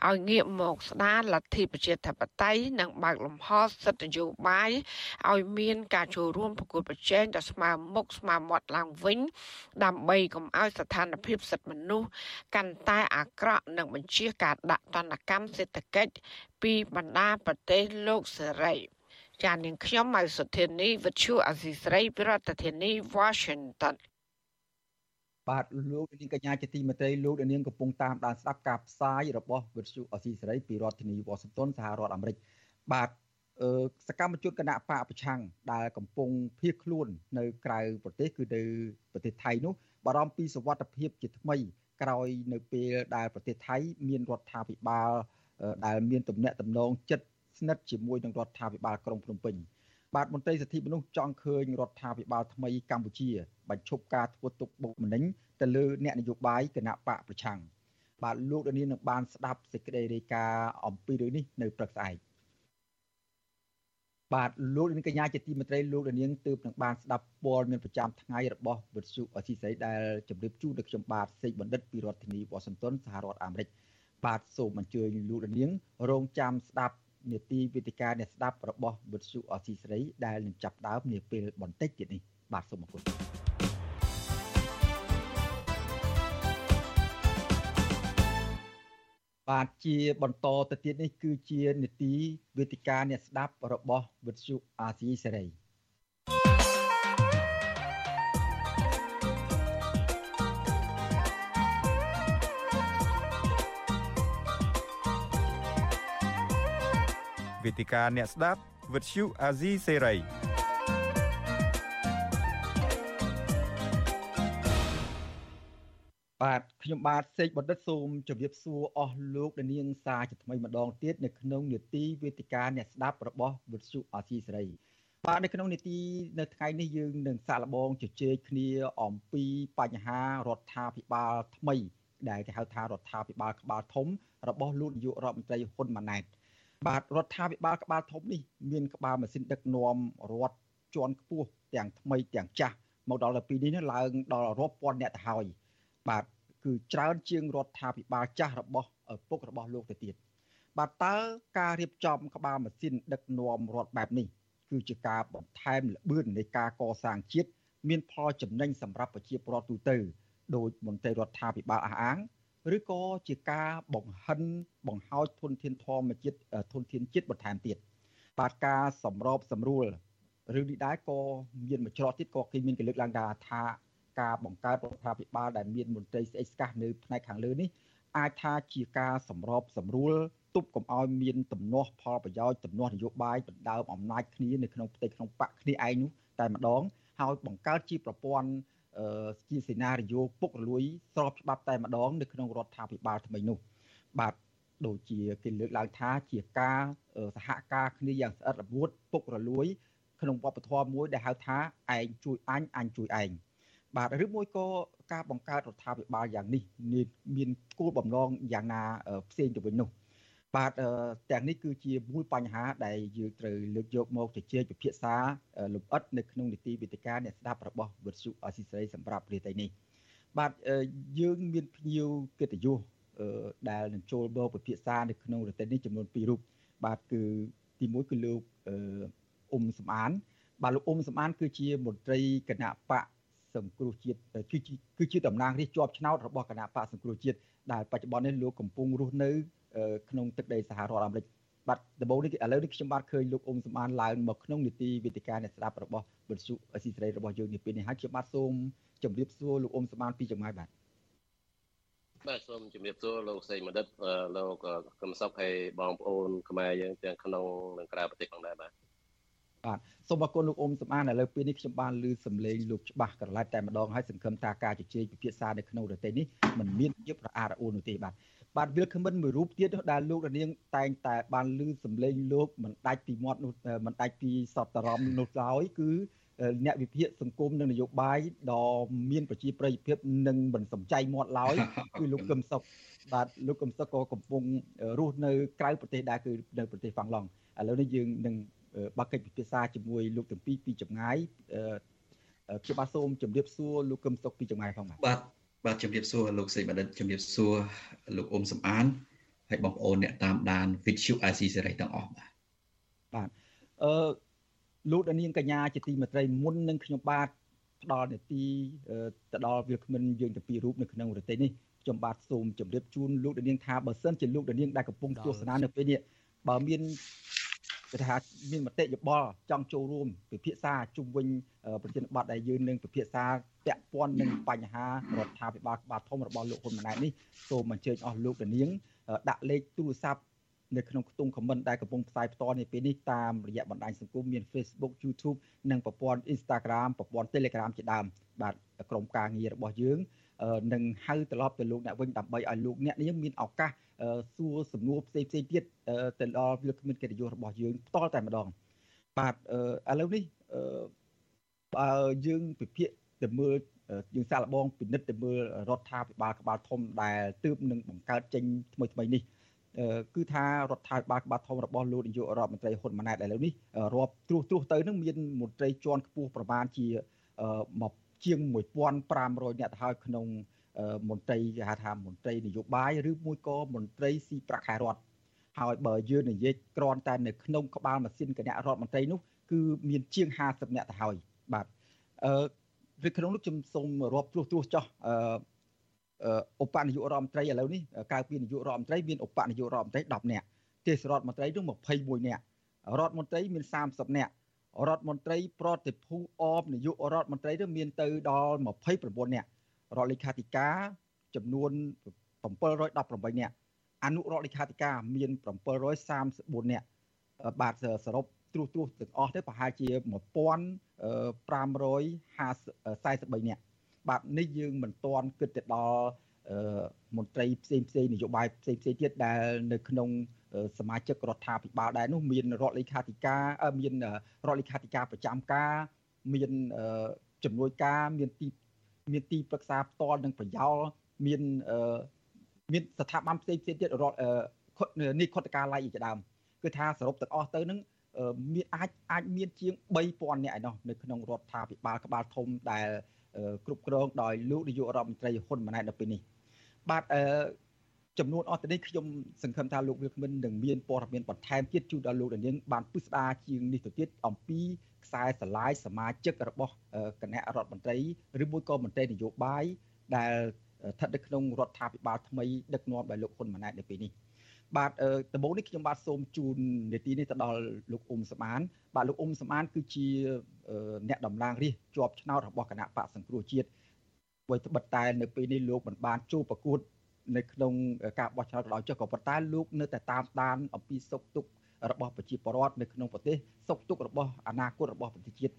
ឲ្យងាកមកស្ដារលទ្ធិប្រជាធិបតេយ្យនិងបើកលំហសិទ្ធិនយោបាយឲ្យមានការចូលរួមប្រកួតប្រជែងដ៏ស្មើមុខស្មើមាត់ឡើងវិញ ដើម្បីកុំឲ្យស្ថានភាពសិទ្ធិមនុស្សកាន់តែអាក្រក់និងបញ្ជាការដាក់ទណ្ឌកម្មសេដ្ឋកិច្ចពីបណ្ដាប្រទេសលោកសេរីចាននាងខ្ញុំម៉ៅសុធានីវិទ្យុអាស៊ីស្រីប្រធានាធិបតី Washington បាទលោកនាងកញ្ញាជាទីមេត្រីលោកនាងកំពុងតាមដានស្ដាប់ការផ្សាយរបស់វិទ្យុអស៊ីសេរីពីរដ្ឋធានីវ៉ាស៊ីនតោនសហរដ្ឋអាមេរិកបាទសកម្មជនគណៈបកប្រឆាំងដែលកំពុងភៀសខ្លួននៅក្រៅប្រទេសគឺនៅប្រទេសថៃនោះបារម្ភពីសវត្ថភាពជាថ្មីក្រោយនៅពេលដែលប្រទេសថៃ មានរដ្ឋាភិបាលដែលមានទំនាក់ទំនងជិតស្និទ្ធជាមួយនឹងរដ្ឋាភិបាលក្រុងភ្នំពេញ បាទមន្ត្រីសិទ្ធិមនុស្សចង់ឃើញរដ្ឋាភិបាលថ្មីកម្ពុជាបញ្ឈប់ការធ្វើទុកបុកម្នេញទៅលើអ្នកនយោបាយគណៈបកប្រឆាំងបាទលោកដានីនឹងបានស្ដាប់សេចក្តីរាយការណ៍អំពីរឿងនេះនៅព្រឹកស្អែកបាទលោកនាងកញ្ញាជាទីមេត្រីលោកនាងទើបនឹងបានស្ដាប់ព័ត៌មានប្រចាំថ្ងៃរបស់វិទ្យុអស៊ីសេរីដែលជម្រាបជូនដល់ខ្ញុំបាទសេកបណ្ឌិតពីរដ្ឋធានីវ៉ាស៊ីនតោនសហរដ្ឋអាមេរិកបាទសូមអញ្ជើញលោកនាងរងចាំស្ដាប់ នេតិវិទ្យាអ្នកស្ដាប់របស់វិទ្យុអស៊ីសេរីដែលនឹងចាប់ដើមនាពេលបន្តិចទៀតនេះបាទសូមអរគុណបាទជាបន្តទៅទៀតនេះគឺជានេតិវិទ្យាអ្នកស្ដាប់របស់វិទ្យុអាស៊ីសេរី វេទិកាអ្នកស្ដាប់វិទ្យុអាស៊ីសេរីបាទខ្ញុំបាទសេកបណ្ឌិតសូមជម្រាបសួរអស់លោកនាងសាជាថ្មីម្ដងទៀតនៅក្នុងនេតិវេទិកាអ្នកស្ដាប់របស់វិទ្យុអាស៊ីសេរីបាទនៅក្នុងនីតិនៅថ្ងៃនេះយើងនឹងសាកល្បងជជែកគ្នាអំពីបញ្ហារដ្ឋាភិបាលថ្មីដែលគេហៅថារដ្ឋាភិបាលក្បាលធំរបស់លោកនាយករដ្ឋមន្ត្រីហ៊ុនម៉ាណែត បាទរដ្ឋាភិបាលក្បាលធំនេះមានក្បាលម៉ាស៊ីនដឹកនាំរដ្ឋជាន់ខ្ពស់ទាំងថ្មីទាំងចាស់មកដល់ទៅពេលនេះឡើងដល់រាប់ពាន់អ្នកទៅហើយបាទគឺច្រើនជាងរដ្ឋាភិបាលចាស់របស់ឪពុករបស់លោកទៅទៀតបាទតើការរៀបចំក្បាលម៉ាស៊ីនដឹកនាំរដ្ឋបែបនេះគឺជាការបន្ថែមល្បឿននៃការកសាងជាតិមានផលចំណេញសម្រាប់ប្រជាពលរដ្ឋទូទៅដោយមន្ត្រីរដ្ឋាភិបាលអះអាង ឬក៏ជាការបង្ហិនបង្ហោចធនធានធម្មជាតិធនធានជាតិបន្ថែមទៀតបាទការសម្របសម្រួលរឿងនេះដែរក៏មានមួយច្រកទៀតក៏គេមានគេលើកឡើងថាការបង្កើតរដ្ឋាភិបាលដែលមានមន្ត្រីស្អិចស្កះនៅផ្នែកខាងលើនេះអាចថាជាការសម្របសម្រួលទប់កុំឲ្យមានទំនាស់ផលប្រយោជន៍ទំនាស់នយោបាយដណ្ដើមអំណាចគ្នានៅក្នុងផ្ទៃក្នុងបកគ្នាឯងនោះតែម្ដងហើយបង្កើតជាប្រព័ន្ធ ជាសេណារីយ៉ូពុករលួយស្របច្បាប់តែម្ដងនៅក្នុងរដ្ឋាភិបាលថ្មីនោះបាទដូចជាគេលើកឡើងថាជាការសហការគ្នាយ៉ាងស្អិតរមួតពុករលួយ ក្នុងវប្បធម៌មួយដែលហៅថាឯងជួយអញអញជួយឯងបាទឬមួយក៏ការបង្កើតរដ្ឋាភិបាលយ៉ាងនេះមានគោលបំណងយ៉ាងណាផ្សេងទៅវិញនោះ បាទទាំងនេះគឺជាមូលបញ្ហាដែលយើងត្រូវលើកយកមកជជែកពិភាក្សាលម្អិតនៅក្នុងនីតិវិទ្យាអ្នកស្ដាប់របស់វិទ្យុអស៊ីសេរីសម្រាប់រាត្រីនេះបាទយើងមានភ្ញៀវកិត្តិយសដែលនឹងចូលមកពិភាក្សានៅក្នុងរាត្រីនេះចំនួន2រូបបាទគឺទី1គឺលោកអ៊ុំសំអាន បាទលោកអ៊ុំសំអាន គឺជាមន្ត្រីគណៈបកសង្គ្រោះជាតិគឺជាគឺជាតំណាងរាស្ត្រជាប់ឆ្នោតរបស់គណៈបកសង្គ្រោះជាតិដែលបច្ចុប្បន្ននេះលោកកំពុងរស់នៅ ក្នុងទឹកដីសហរដ្ឋអាមេរិកបាទដំបូងនេះឥឡូវនេះខ្ញុំបាទឃើញលោកអ៊ុំសំអានឡើងមកក្នុងនីតិវិទ្យាអ្នកស្ដាប់របស់វិទ្យុអស៊ីសេរីរបស់យើងនេះពេលនេះហើយខ្ញុំបាទសូមជម្រាបសួរលោកអ៊ុំសំអានពីចម្ងាយបាទបាទសូមជម្រាបសួរលោកសេងមនិតលោកកឹមសុខហើយបងប្អូនខ្មែរយើងទាំងក្នុងនិងក្រៅប្រទេសផងដែរបាទបាទសូមអរគុណលោកអ៊ុំសំអានឥឡូវពេលនេះខ្ញុំបានឮសំឡេងលោកច្បាស់ក្រឡែតតែម្ដងហើយសង្ឃឹមថាការជជែកពិភាក្សានៅក្នុងរទេនេះមិនមានជាប្រអារអួននោះទេបាទ បាទវាគ្មិនមួយរូបទៀតដែលលោកនាងតែងតែបានលឺសំឡេងលោកមិនដាច់ពីមាត់នោះមិនដាច់ពីសតរំនោះឡើយគឺអ្នកវិភាគសង្គមនិងនយោបាយដ៏មានប្រជាប្រិយភាពនិងមិនសំចៃមាត់ឡើយគឺលោកកឹមសុខបាទលោកកឹមសុខក៏កំពុងរស់នៅក្រៅប្រទេសដែរគឺនៅប្រទេសហ្វាំងឡង់ឥឡូវនេះយើងនឹងបើកកិច្ចពិភាក្សាជាមួយលោកទាំងពីរពីចម្ងាយខ្ញុំបាទសូមជម្រាបសួរលោកកឹមសុខពីចម្ងាយផងបាទបាទ បាទជម្រាបសួរលោកសេបណ្ឌិតជម្រាបសួរលោកអ៊ុំសំអានហើយបងប្អូនអ្នកតាមដាន Vithu IC សេរីទាំងអស់បាទបាទអឺលោកដានាងកញ្ញាជាទីមេត្រីមុននឹងខ្ញុំបាទផ្ដល់នាទីទៅដល់វាគ្មិនយើងទៅពីររូបនៅក្នុងរទេសនេះខ្ញុំបាទសូមជម្រាបជូនលោកដានាងថាបើសិនជាលោកដានាងដែលកំពុងទស្សនានៅពេលនេះបើមាន គេថាមានមតិយោបល់ចង់ចូលរួមពិភាក្សាជុំវិញប្រធានបទដែលយើងនឹងពិភាក្សាពាក់ព័ន្ធនឹងបញ្ហារដ្ឋាភិបាលក្បាលធំរបស់លោកហ៊ុនម៉ាណែតនេះសូមអញ្ជើញអស់លោកដានាងដាក់លេខទូរស័ព្ទនៅក្នុងខ្ទង់ comment ដែលកំពុងផ្សាយផ្ទាល់នេះពេលនេះតាមរយៈបណ្ដាញសង្គមមាន Facebook YouTube និងប្រព័ន្ធ Instagram ប្រព័ន្ធ Telegram ជាដើមបាទក្រុមការងាររបស់យើងនឹងហៅត្រឡប់ទៅលោកអ្នកវិញដើម្បីឲ្យលោកអ្នកនេះមានឱកាស សួរសំណួរផ្សេងផ្សេងទៀតទៅដល់វាគ្មានកិត្តិយសរបស់យើងផ្ទាល់តែម្ដងបាទឥឡូវនេះបើយើងពិភាក្សាទៅមើលយើងសាកល្បងពិនិត្យទៅមើលរដ្ឋាភិបាលក្បាលធំដែលទើបនឹងបង្កើតចេញថ្មីថ្មីនេះគឺថារដ្ឋាភិបាលក្បាលធំរបស់លោកនាយករដ្ឋមន្ត្រីហ៊ុនម៉ាណែតឥឡូវនេះរាប់ត្រួសត្រួសទៅនឹងមានមន្ត្រីជាន់ខ្ពស់ប្រមាណជាមកជាង1500នាក់ទៅហើយក្នុង មន្ត្រីគេហៅថាមន្ត្រីនយោបាយឬមួយក៏មន្ត្រីស៊ីប្រាក់ខែរដ្ឋហើយបើយើងនិយាយក្រាន់តែនៅក្នុងក្បាលម៉ាស៊ីនគណៈរដ្ឋមន្ត្រីនោះគឺមានជាង50នាក់ទៅហើយបាទអឺឬក្នុងនោះខ្ញុំសូមរាប់ត្រួសត្រាសចោះអឺឧបនាយករដ្ឋមន្ត្រីឥឡូវនេះក្រៅពីនាយករដ្ឋមន្ត្រីមានឧបនាយករដ្ឋមន្ត្រី10នាក់ទេសរដ្ឋមន្ត្រីនោះ21នាក់រដ្ឋមន្ត្រីមាន30នាក់រដ្ឋមន្ត្រីប្រតិភូអបនាយករដ្ឋមន្ត្រីទៅមានទៅដល់29នាក់ រដ្ឋលេខាធិការចំនួន718នាក់អនុរដ្ឋលេខាធិការមាន734នាក់បាទសរុបត្រួសត្រាសទាំងអស់ទៅប្រហែលជា1543នាក់បាទនេះយើងមិនទាន់គិតទៅដល់មន្ត្រីផ្សេងផ្សេងនយោបាយផ្សេងផ្សេងទៀតដែលនៅក្នុងសមាជិករដ្ឋាភិបាលដែរនោះមានរដ្ឋលេខាធិការមានរដ្ឋលេខាធិការប្រចាំការមានជំនួយការមានទី មានទីប្រឹក្សាផ្ទាល់និងប្រយោលមានមានស្ថាប័នផ្សេងផ្សេងទៀតរដ្ឋនេះខុទ្ទកាឡៃជាដើមគឺថាសរុបទាំងអស់ទៅនឹងមានអាចអាចមានជាង3000នាក់ឯណោះនៅក្នុងរដ្ឋាភិបាលក្បាលធំដែលគ្រប់គ្រងដោយលោកនាយករដ្ឋមន្ត្រីហ៊ុនម៉ាណែតនៅពេលនេះបាទអឺ ចំនួនអស់ទៅនេះខ្ញុំសង្ឃឹមថាលោកវិលគ្មិននឹងមានព័ត៌មានបន្ថែមទៀតជូនដល់លោកនាងបានពិស្ដារជាងនេះទៅទៀតអំពីខ្សែស្រឡាយសមាជិករបស់គណៈរដ្ឋមន្ត្រីឬមួយក៏មន្ត្រីនយោបាយដែលស្ថិតនៅក្នុងរដ្ឋាភិបាលថ្មីដឹកនាំដោយលោកហ៊ុនម៉ាណែតនៅពេលនេះបាទដំបូងនេះខ្ញុំបាទសូមជូននេតិនេះទៅដល់លោកអ៊ុំសមានបាទលោកអ៊ុំសមានគឺជាអ្នកតំណាងរាស្ត្រជាប់ឆ្នោតរបស់គណៈបកសង្គ្រោះជាតិអ្វីត្បិតតែនៅពេលនេះលោកមិនបានចូលប្រកួត នៅក្នុងការបោះឆ្នោតក៏ដោយចុះក៏ប៉ុន្តែលោកនៅតែតាមដានអំពីសុខទុក្ខរបស់ប្រជាពលរដ្ឋនៅក្នុងប្រទេសសុខទុក្ខរបស់អនាគតរបស់ប្រទេសជាតិ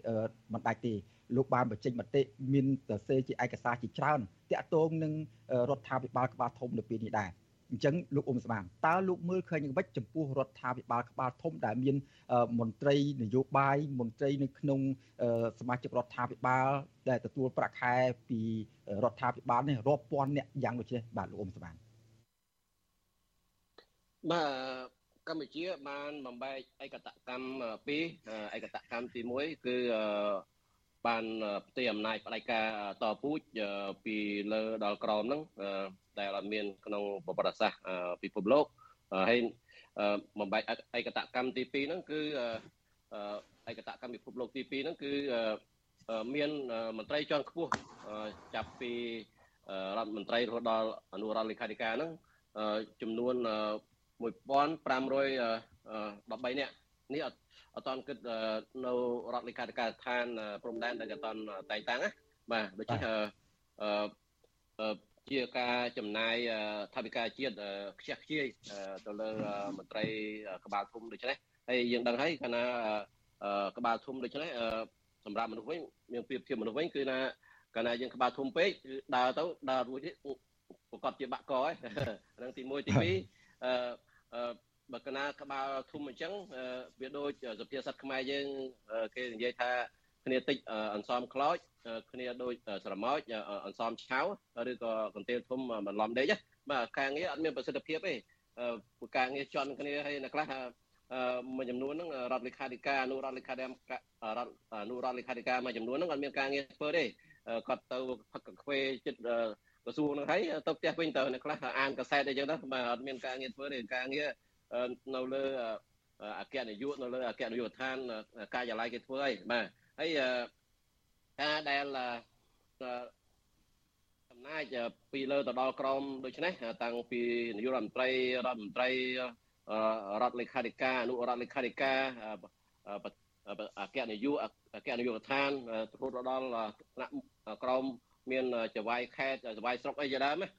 មិនដាច់ទេលោកបានបញ្ចេញមតិមានសរសេរជាឯកសារជាច្រើនតាក់ទងនឹងរដ្ឋាភិបាលក្បាលធំនៅពេលនេះដែរ អញ្ចឹងលោកអ៊ុំស្មានតើលោកមើលឃើញយ៉ាងម៉េចចំពោះរដ្ឋាភិបាលក្បាលធំដែលមានមន្ត្រីនយោបាយមន្ត្រីនៅក្នុងសមាជិករដ្ឋាភិបាលដែលទទួលប្រាក់ខែពីរដ្ឋាភិបាលនេះរាប់ពាន់អ្នកយ៉ាងដូចនេះបាទលោកអ៊ុំស្មានបាទកម្ពុជាបានបំបែកឯកតកម្មពីរឯកតកម្មទី1គឺបានផ្ទៃអំណាចផ្ដាច់ការតពូជពីលើដល់ក្រោមហ្នឹង ដែលអត់មានក្នុងប្រវត្តិសាស្ត្រពិភពលោកហើយបំបែកឯកតកម្មទី2ហ្នឹងគឺឯកតកម្មពិភពលោកទី2ហ្នឹងគឺមានមន្ត្រីជាន់ខ្ពស់ចាប់ពីរដ្ឋមន្ត្រីរហូតដល់អនុរដ្ឋលេខាធិការហ្នឹងចំនួន1513នាក់នេះអត់អត់តគិតនៅរដ្ឋលេខាធិការដ្ឋានព្រំដែនដែលអត់តតែងតាំងណាបាទដូច្នេះអឺ ជាការចំណាយថវិកាជាតិខ្ជះខ្ជាយទៅលើមន្ត្រីក្បាលធំដូច្នេះហើយយើងដឹងហើយកាលណាក្បាលធំដូច្នេះសម្រាប់មនុស្សវិញមានប្រៀបធៀបមនុស្សវិញគឺណាកាលណាយើងក្បាលធំពេកគឺដើរទៅដើររួចប្រកបជាបាក់កឯហ្នឹងទី1ទី2អឺបើកណាក្បាលធំអញ្ចឹងវាដូចសុភាសិតខ្មែរយើងគេនិយាយថាគ្នាតិចអន្សំខ្លោច គ្នាដូចស្រមោចអន្សំឆៅឬក៏កន្ទេលធំបន្លំដេកបាទការងារអត់មានប្រសិទ្ធភាពទេការងារជន់គ្នាហើយនៅខ្លះមួយចំនួនហ្នឹងរដ្ឋលេខាធិការអនុរដ្ឋលេខាធិការរដ្ឋអនុរដ្ឋលេខាធិការមួយចំនួនហ្នឹងអត់មានការងារធ្វើទេគាត់ទៅផឹកកាហ្វេចិត្តក្រសួងហ្នឹងហើយទៅផ្ទះវិញទៅនៅខ្លះអានកសែតអីចឹងទៅបាទអត់មានការងារធ្វើទេការងារនៅលើអគ្គនាយកនៅលើអគ្គនាយកដ្ឋានការិយាល័យគេធ្វើហើយបាទហើយ ការដែលអំណាចពីលើទៅដល់ក្រមដូច្នេះតាំងពីនាយករដ្ឋមន្ត្រីរដ្ឋមន្ត្រីរដ្ឋលេខាធិការអនុរដ្ឋលេខាធិការអគ្គនាយកអគ្គនាយកដ្ឋានរហូតដល់ថ្នាក់ក្រមមានចវាយខេតចវាយស្រុកអីជាដើមណា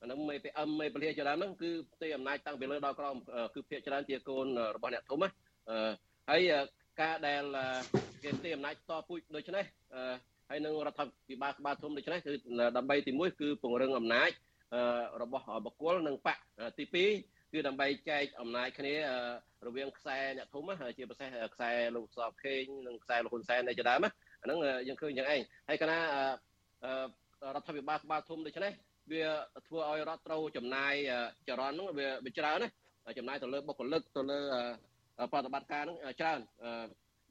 អានឹងមេ PM មេពលាជាដើមហ្នឹងគឺផ្ទៃអំណាចតាំងពីលើដល់ក្រមគឺភាគច្រើនជាកូនរបស់អ្នកធំណាហើយ ការដែលគេផ្ទៃអំណាចតពូជដូច្នេះហើយនឹងរដ្ឋាភិបាលក្បាលធំដូច្នេះគឺដើម្បីទី1គឺពង្រឹងអំណាចរបស់បុគ្គលនិងបកទី2គឺដើម្បីចែកអំណាចគ្នារវាងខ្សែអ្នកធំជាពិសេសខ្សែលោកសបខេងនិងខ្សែលោកហ៊ុនសែននៅជាដើមអាហ្នឹងយើងឃើញយ៉ាងឯងហើយកាលណារដ្ឋាភិបាលក្បាលធំដូច្នេះវាធ្វើឲ្យរដ្ឋត្រូវចំណាយចរន្តហ្នឹងវាវាច្រើនណាចំណាយទៅលើបុគ្គលិកទៅលើ ប្រតិបត្តិការហ្នឹងច្រើន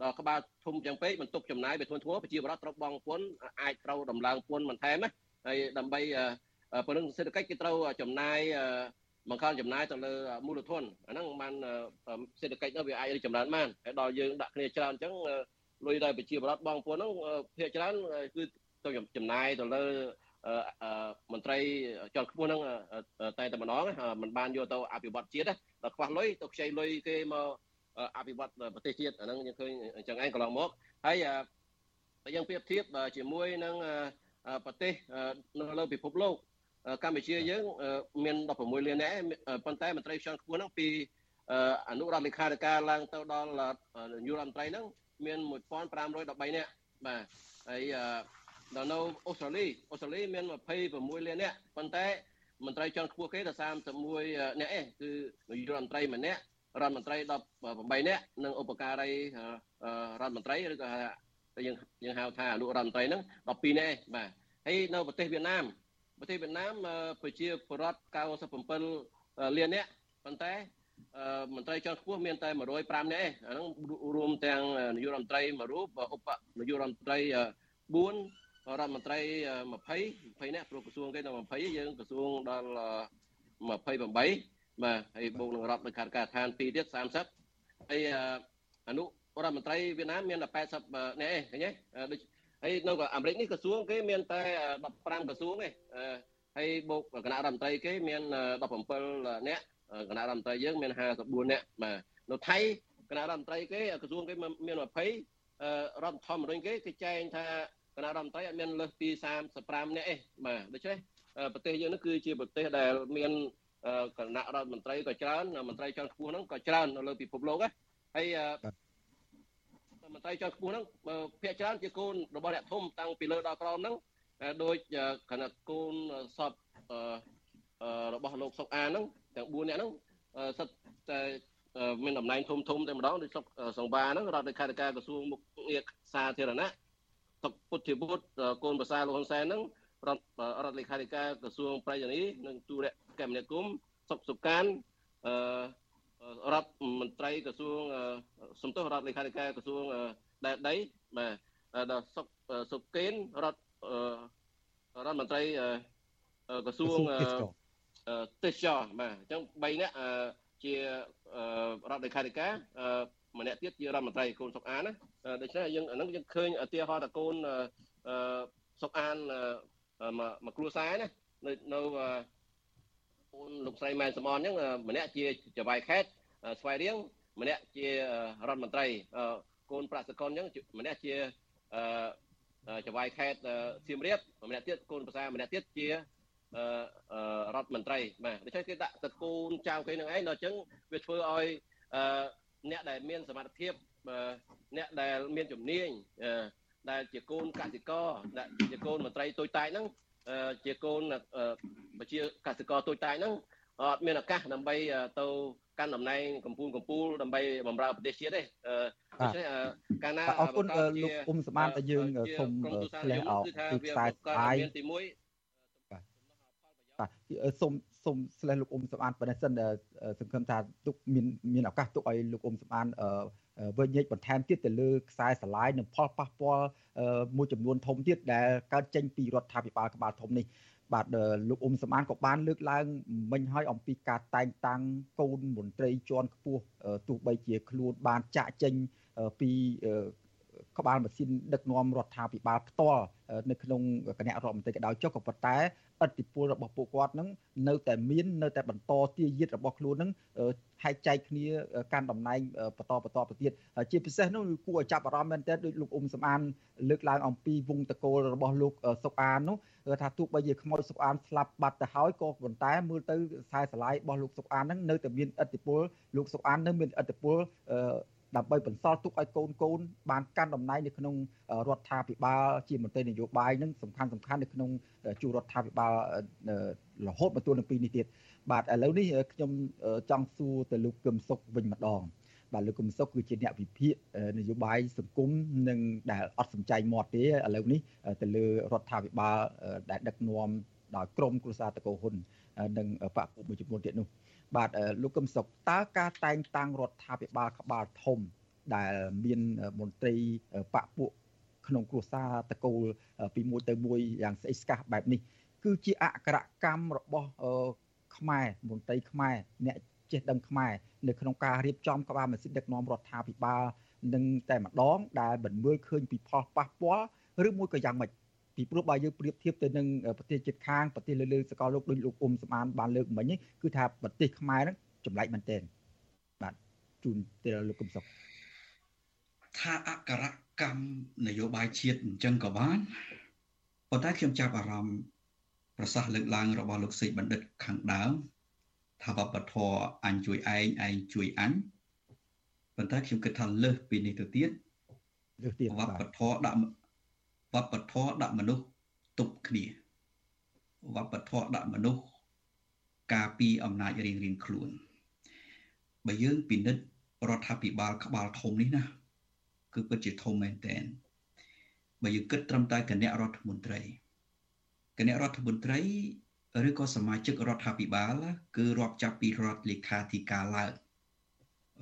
ដល់ក្បាលធំចឹងពេកបន្ទុកចំណាយវាធ្ងន់ធ្ងរប្រជាពលរដ្ឋត្រូវបង់ពន្ធអាចត្រូវដំឡើងពន្ធបន្ថែមណាហើយដើម្បីពង្រឹងសេដ្ឋកិច្ចគេត្រូវចំណាយបង្កើនចំណាយទៅលើមូលធនអាហ្នឹងបានសេដ្ឋកិច្ចនោះវាអាចរីកចម្រើនបានហើយដល់យើងដាក់គ្នាច្រើនអញ្ចឹងលុយដែលប្រជាពលរដ្ឋបង់ពន្ធហ្នឹងភាគច្រើនគឺទៅចំណាយទៅលើមន្ត្រីជាន់ខ្ពស់ហ្នឹងតែតែម្ដងมันបានយកទៅអភិវឌ្ឍជាតិដល់ខ្វះលុយទៅខ្ចីលុយគេមក អភិវឌ្ឍប្រទេសជាតិអាហ្នឹងយើងឃើញអញ្ចឹងឯងកន្លងមកហើយយើងប្រៀបធៀបជាមួយនឹងប្រទេសនៅលើពិភពលោកកម្ពុជាយើងមាន16លាននាក់ប៉ុន្តែមន្ត្រីជាន់ខ្ពស់ហ្នឹងពីអនុរដ្ឋលេខាធិការឡើងទៅដល់នាយករដ្ឋមន្ត្រីហ្នឹងមាន1513នាក់បាទហើយដល់នៅអូស្ត្រាលីអូស្ត្រាលីមាន26លាននាក់ប៉ុន្តែមន្ត្រីជាន់ខ្ពស់គេតែ31នាក់ឯងគឺនាយករដ្ឋមន្ត្រីម្នាក់ រដ្ឋមន្ត្រី18នាក់និងឧបការីរដ្ឋមន្ត្រីឬក៏យើងយើងហៅថាអនុរដ្ឋមន្ត្រីហ្នឹង12នាក់បាទហើយនៅប្រទេសវៀតណាមប្រទេសវៀតណាមប្រជាពលរដ្ឋ97លាននាក់ប៉ុន្តែមន្ត្រីជាន់ខ្ពស់មានតែ105នាក់អាហ្នឹងរួមទាំងនាយករដ្ឋមន្ត្រីមួយរូបឧបនាយករដ្ឋមន្ត្រី4រដ្ឋមន្ត្រី20 20នាក់ព្រោះក្រសួងគេដល់20យើងក្រសួងដល់28 បាទហើយបូកនឹងរដ្ឋនៅខាងការឋាន2ទៀត30ហើយអនុរដ្ឋមន្ត្រីវៀតណាមមានតែ80នាក់ឯងឃើញទេដូចហើយនៅអាមេរិកនេះក្រសួងគេមានតែ15ក្រសួងទេហើយបូកគណៈរដ្ឋមន្ត្រីគេមាន17នាក់គណៈរដ្ឋមន្ត្រីយើងមាន54នាក់បាទនៅថៃគណៈរដ្ឋមន្ត្រីគេក្រសួងគេមាន20រដ្ឋធម្មនុញ្ញគេគេចែងថាគណៈរដ្ឋមន្ត្រីអត់មានលើសពី35នាក់ទេបាទដូច្នេះប្រទេសយើងនេះគឺជាប្រទេសដែលមាន គណៈរដ្ឋមន្ត្រីក៏ច្រើនមន្ត្រីជាន់ខ្ពស់ហ្នឹងក៏ច្រើននៅលើពិភពលោកណាហើយមន្ត្រីជាន់ខ្ពស់ហ្នឹងភាគច្រើនជាកូនរបស់អ្នកធំតាំងពីលើដល់ក្រោមហ្នឹងដោយគណៈកូនសពរបស់លោកសុកអាហ្នឹងទាំង4នាក់ហ្នឹងសិតតែមានតំណែងធំធំតែម្ដងដូចសុកសង្វាហ្នឹងរដ្ឋលេខាធិការក្រសួងមុខងារសាធារណៈសុកពុទ្ធិបុត្រកូនប្រសាលោកហ៊ុនសែនហ្នឹងរដ្ឋរដ្ឋលេខាធិការក្រសួងប្រៃសណីនិងទូរ គមនាគមន៍សុកសុកានអឺរដ្ឋមន្ត្រីក្រសួងសំទោសរដ្ឋលេខាធិការក្រសួងដែនដីបាទដល់សុកសុកកេនរដ្ឋរដ្ឋមន្ត្រីក្រសួងទេសចរបាទអញ្ចឹង3នាក់ជារដ្ឋលេខាធិការម្នាក់ទៀតជារដ្ឋមន្ត្រីកូនសុកអានណាដូច្នេះយើងអានឹងយើងឃើញឧទាហរណ៍តកូនសុកអានមួយគ្រួសារណានៅនៅ អូនលោកស្រីម៉ែនសំអនអញ្ចឹងម្នាក់ជាចវាយខេតស្វាយរៀងម្នាក់ជារដ្ឋមន្ត្រីកូនប្រាក់សកលអញ្ចឹងម្នាក់ជាចវាយខេតសៀមរាបម្នាក់ទៀតកូនភាសាម្នាក់ទៀតជារដ្ឋមន្ត្រីបាទដូច្នេះគេដាក់តកូនចៅគេនឹងឯងដល់អញ្ចឹងវាធ្វើឲ្យអ្នកដែលមានសមត្ថភាពអ្នកដែលមានជំនាញដែលជាកូនកសិករដែលជាកូនមន្ត្រីតូចតាចហ្នឹងជាកូនប្រ ជាកសិករតូចតាចហ្នឹងអត់មានឱកាសដើម្បីទៅកាន់តំណែងកម្ពុជាកម្ពុជាដើម្បីបម្រើប្រទេសជាតិទេដូច្នេះកាលណាអរគុណលោកអ៊ុំសមានតែយើងសូមផ្លែអោពីខ្សែស្អាយទី1បាទសូមសូមស្លេះលោកអ៊ុំសំអានប៉ុណ្ណេះសិនសង្ឃឹមថាទុកមានមានឱកាសទុកឲ្យលោកអ៊ុំសំអានវិញ្ញាបន្ថែមទៀតទៅលើខ្សែស្រឡាយនិងផលប៉ះពាល់មួយចំនួនធំទៀតដែលកើតចេញពីរដ្ឋាភិបាលក្បាលធំនេះ បាទលោកអ៊ុំសំអានក៏បានលើកឡើងមិញឲ្យអំពីការតែងតាំងកូនមន្ត្រីជាន់ខ្ពស់ទោះបីជាខ្លួនបានចាក់ចេញពីក្បាលម៉ាស៊ីនដឹកនាំរដ្ឋាភិបាលផ្ទាល់នៅក្នុងគណៈរដ្ឋមន្ត្រីក៏ដោយចុះក៏ប៉ុន្តែឥទ្ធិពលរបស់ពួកគាត់នឹងនៅតែមាននៅតែបន្តទាយាទរបស់ខ្លួននឹងហែកចែកគ្នាកាន់តំណែងបន្តបន្តទៅទៀតជាពិសេសនោះគួរឲ្យចាប់អារម្មណ៍មែនទែនដោយលោកអ៊ុំសំអានលើកឡើងអំពីវងតកូលរបស់លោកសុកអាននោះ ថាទោះបីជាខ្មោចសុកអានស្លាប់បាត់ទៅហើយក៏ប៉ុន្តែមើលទៅខ្សែស្រឡាយរបស់លោកសុកអានហ្នឹងនៅតែមានឥទ្ធិពលលោកសុកអាននៅមានឥទ្ធិពលដើម្បីបន្សល់ទុកឲ្យកូនកូនបានកាន់តំណែងនៅក្នុងរដ្ឋាភិបាលជាមន្ត្រីនយោបាយនឹងសំខាន់សំខាន់នៅក្នុងជួររដ្ឋាភិបាលរហូតមកទល់នឹងពេលនេះទៀតបាទឥឡូវនេះខ្ញុំចង់សួរទៅលោកកឹមសុខវិញម្ដង បាទលោកកឹមសុខគឺជាអ្នកវិភាគនយោបាយសង្គមនិងដែលអត់សំចៃមាត់ទេឥឡូវនេះទៅលើរដ្ឋាភិបាលដែលដឹកនាំដោយក្រមគ្រួសារតកោហ៊ុននិងបកពួកមួយចំនួនទៀតនោះបាទលោកកឹមសុខតើការតែងតាំងរដ្ឋាភិបាលក្បាលធំ ដែលមានមន្ត្រីបកពួកក្នុងគ្រួសារតកូលពីមួយទៅមួយយ៉ាងស្អិចស្កះបែបនេះគឺជាអក្សរកម្មរបស់ខ្មែរមន្ត្រីខ្មែរអ្នក ចេះដឹងខ្មែរនៅក្នុងការរៀបចំក្បាលម៉ាស៊ីនដឹកនាំរដ្ឋាភិបាលនឹងតែម្ដងដែលមិនមើលឃើញពីផលប៉ះពាល់ឬមួយក៏យ៉ាងម៉េចពីព្រោះបើយើងប្រៀបធៀបទៅនឹងប្រទេសជិតខាងប្រទេសលើលើសកលលោកដូចលោកអ៊ុំសំអានបានលើកមិញគឺថាប្រទេសខ្មែរហ្នឹងចម្លែកមែនទែនបាទជូនទៅលោកកឹមសុខថាអក្សរកម្មនយោបាយជាតិអញ្ចឹងក៏បានប៉ុន្តែខ្ញុំចាប់អារម្មណ៍ប្រសាសន៍លើកឡើងរបស់លោកសេកបណ្ឌិតខាងដើម ថាវប្បធម៌អញជួយឯងឯងជួយអញប៉ុន្តែខ្ញុំគិតថាលើសពីនេះទៅទៀតលើសទៀតវប្បធម៌ដាក់វប្បធម៌ដាក់មនុស្សទប់គ្នាវប្បធម៌ដាក់មនុស្សការពីអំណាចរៀងរៀងខ្លួនបើយើងពិនិត្យរដ្ឋាភិបាលក្បាលធំនេះណាគឺពិតជាធំមែនតើបើយើងគិតត្រឹមតែគណៈរដ្ឋមន្ត្រីគណៈរដ្ឋមន្ត្រី ឬក៏សមាជិករដ្ឋាភិបាល គឺរាប់ចាប់ពីរដ្ឋលេខាធិការឡើង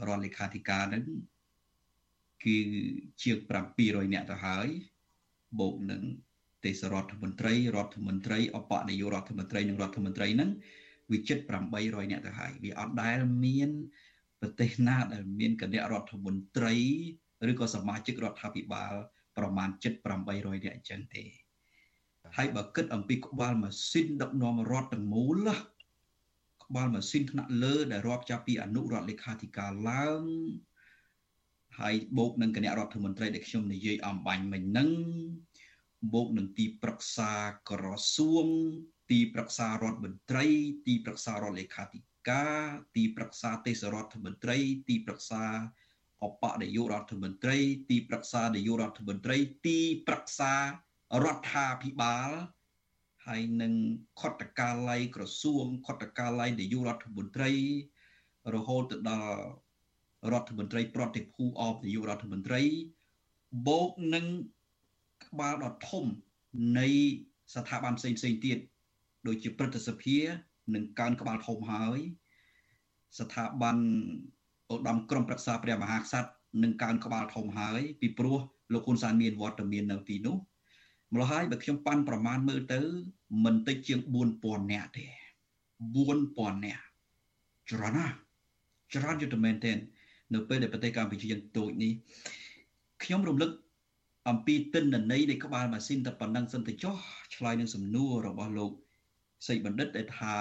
រដ្ឋលេខាធិការហ្នឹងគឺជាង700នាក់ទៅហើយបូកនឹងទេសរដ្ឋមន្ត្រីរដ្ឋមន្ត្រីអបនាយករដ្ឋមន្ត្រីនិងរដ្ឋមន្ត្រីហ្នឹងវាជិត800នាក់ទៅហើយវាអត់ដែលមានប្រទេសណាដែលមានគណៈរដ្ឋមន្ត្រីឬក៏សមាជិករដ្ឋាភិបាល ប្រមាណជិត800នាក់អញ្ចឹងទេ ហើយបើគិតអំពីក្បាលម៉ាស៊ីនដឹកនាំរដ្ឋទាំងមូលក្បាលម៉ាស៊ីនថ្នាក់លើដែលរាប់ចាប់ពីអនុរដ្ឋលេខាធិការឡើងហើយបូកនឹងគណៈរដ្ឋមន្ត្រីដែលខ្ញុំនិយាយអំបញ្ញមិញហ្នឹងបូកនឹងទីប្រឹក្សាក្រសួង ទីប្រឹក្សារដ្ឋមន្ត្រី ទីប្រឹក្សារដ្ឋលេខាធិការទីប្រឹក្សាទេសរដ្ឋមន្ត្រី ទីប្រឹក្សាអបនាយករដ្ឋមន្ត្រី ទីប្រឹក្សានាយករដ្ឋមន្ត្រី ទីប្រឹក្សា រដ្ឋាភិបាលហើយនឹងខុទ្ទកាល័យក្រសួងខុទ្ទកាល័យនាយករដ្ឋមន្ត្រី រហូតទៅដល់រដ្ឋមន្ត្រី ប្រតិភូអបនាយករដ្ឋមន្ត្រីបូកនឹងក្បាលដ៏ធំនៃស្ថាប័នផ្សេងផ្សេងទៀតដូចជាព្រឹទ្ធសភានឹងកើនក្បាលធំហើយ ស្ថាប័នឧត្តមក្រុមប្រឹក្សាព្រះមហាក្សត្រនឹងកើនក្បាលធំហើយពីព្រោះលោកហ៊ុនសែនមានវត្តមាននៅទីនោះ ម្ល៉េះហើយបើខ្ញុំប៉ាន់ប្រមាណមើលទៅមិនតិចជាង4000នាក់ទេ4000នាក់ច្រើនណាស់ច្រើនយុទ្ធមែនទែននៅពេលដែលប្រទេសកម្ពុជាយើងតូចនេះខ្ញុំរំលឹកអំពីទិន្នន័យនៃក្បាលម៉ាស៊ីនតែប៉ុណ្ណឹងសិនទៅចុះឆ្លើយនឹងសំណួររបស់លោកសេចបណ្ឌិតដែលថា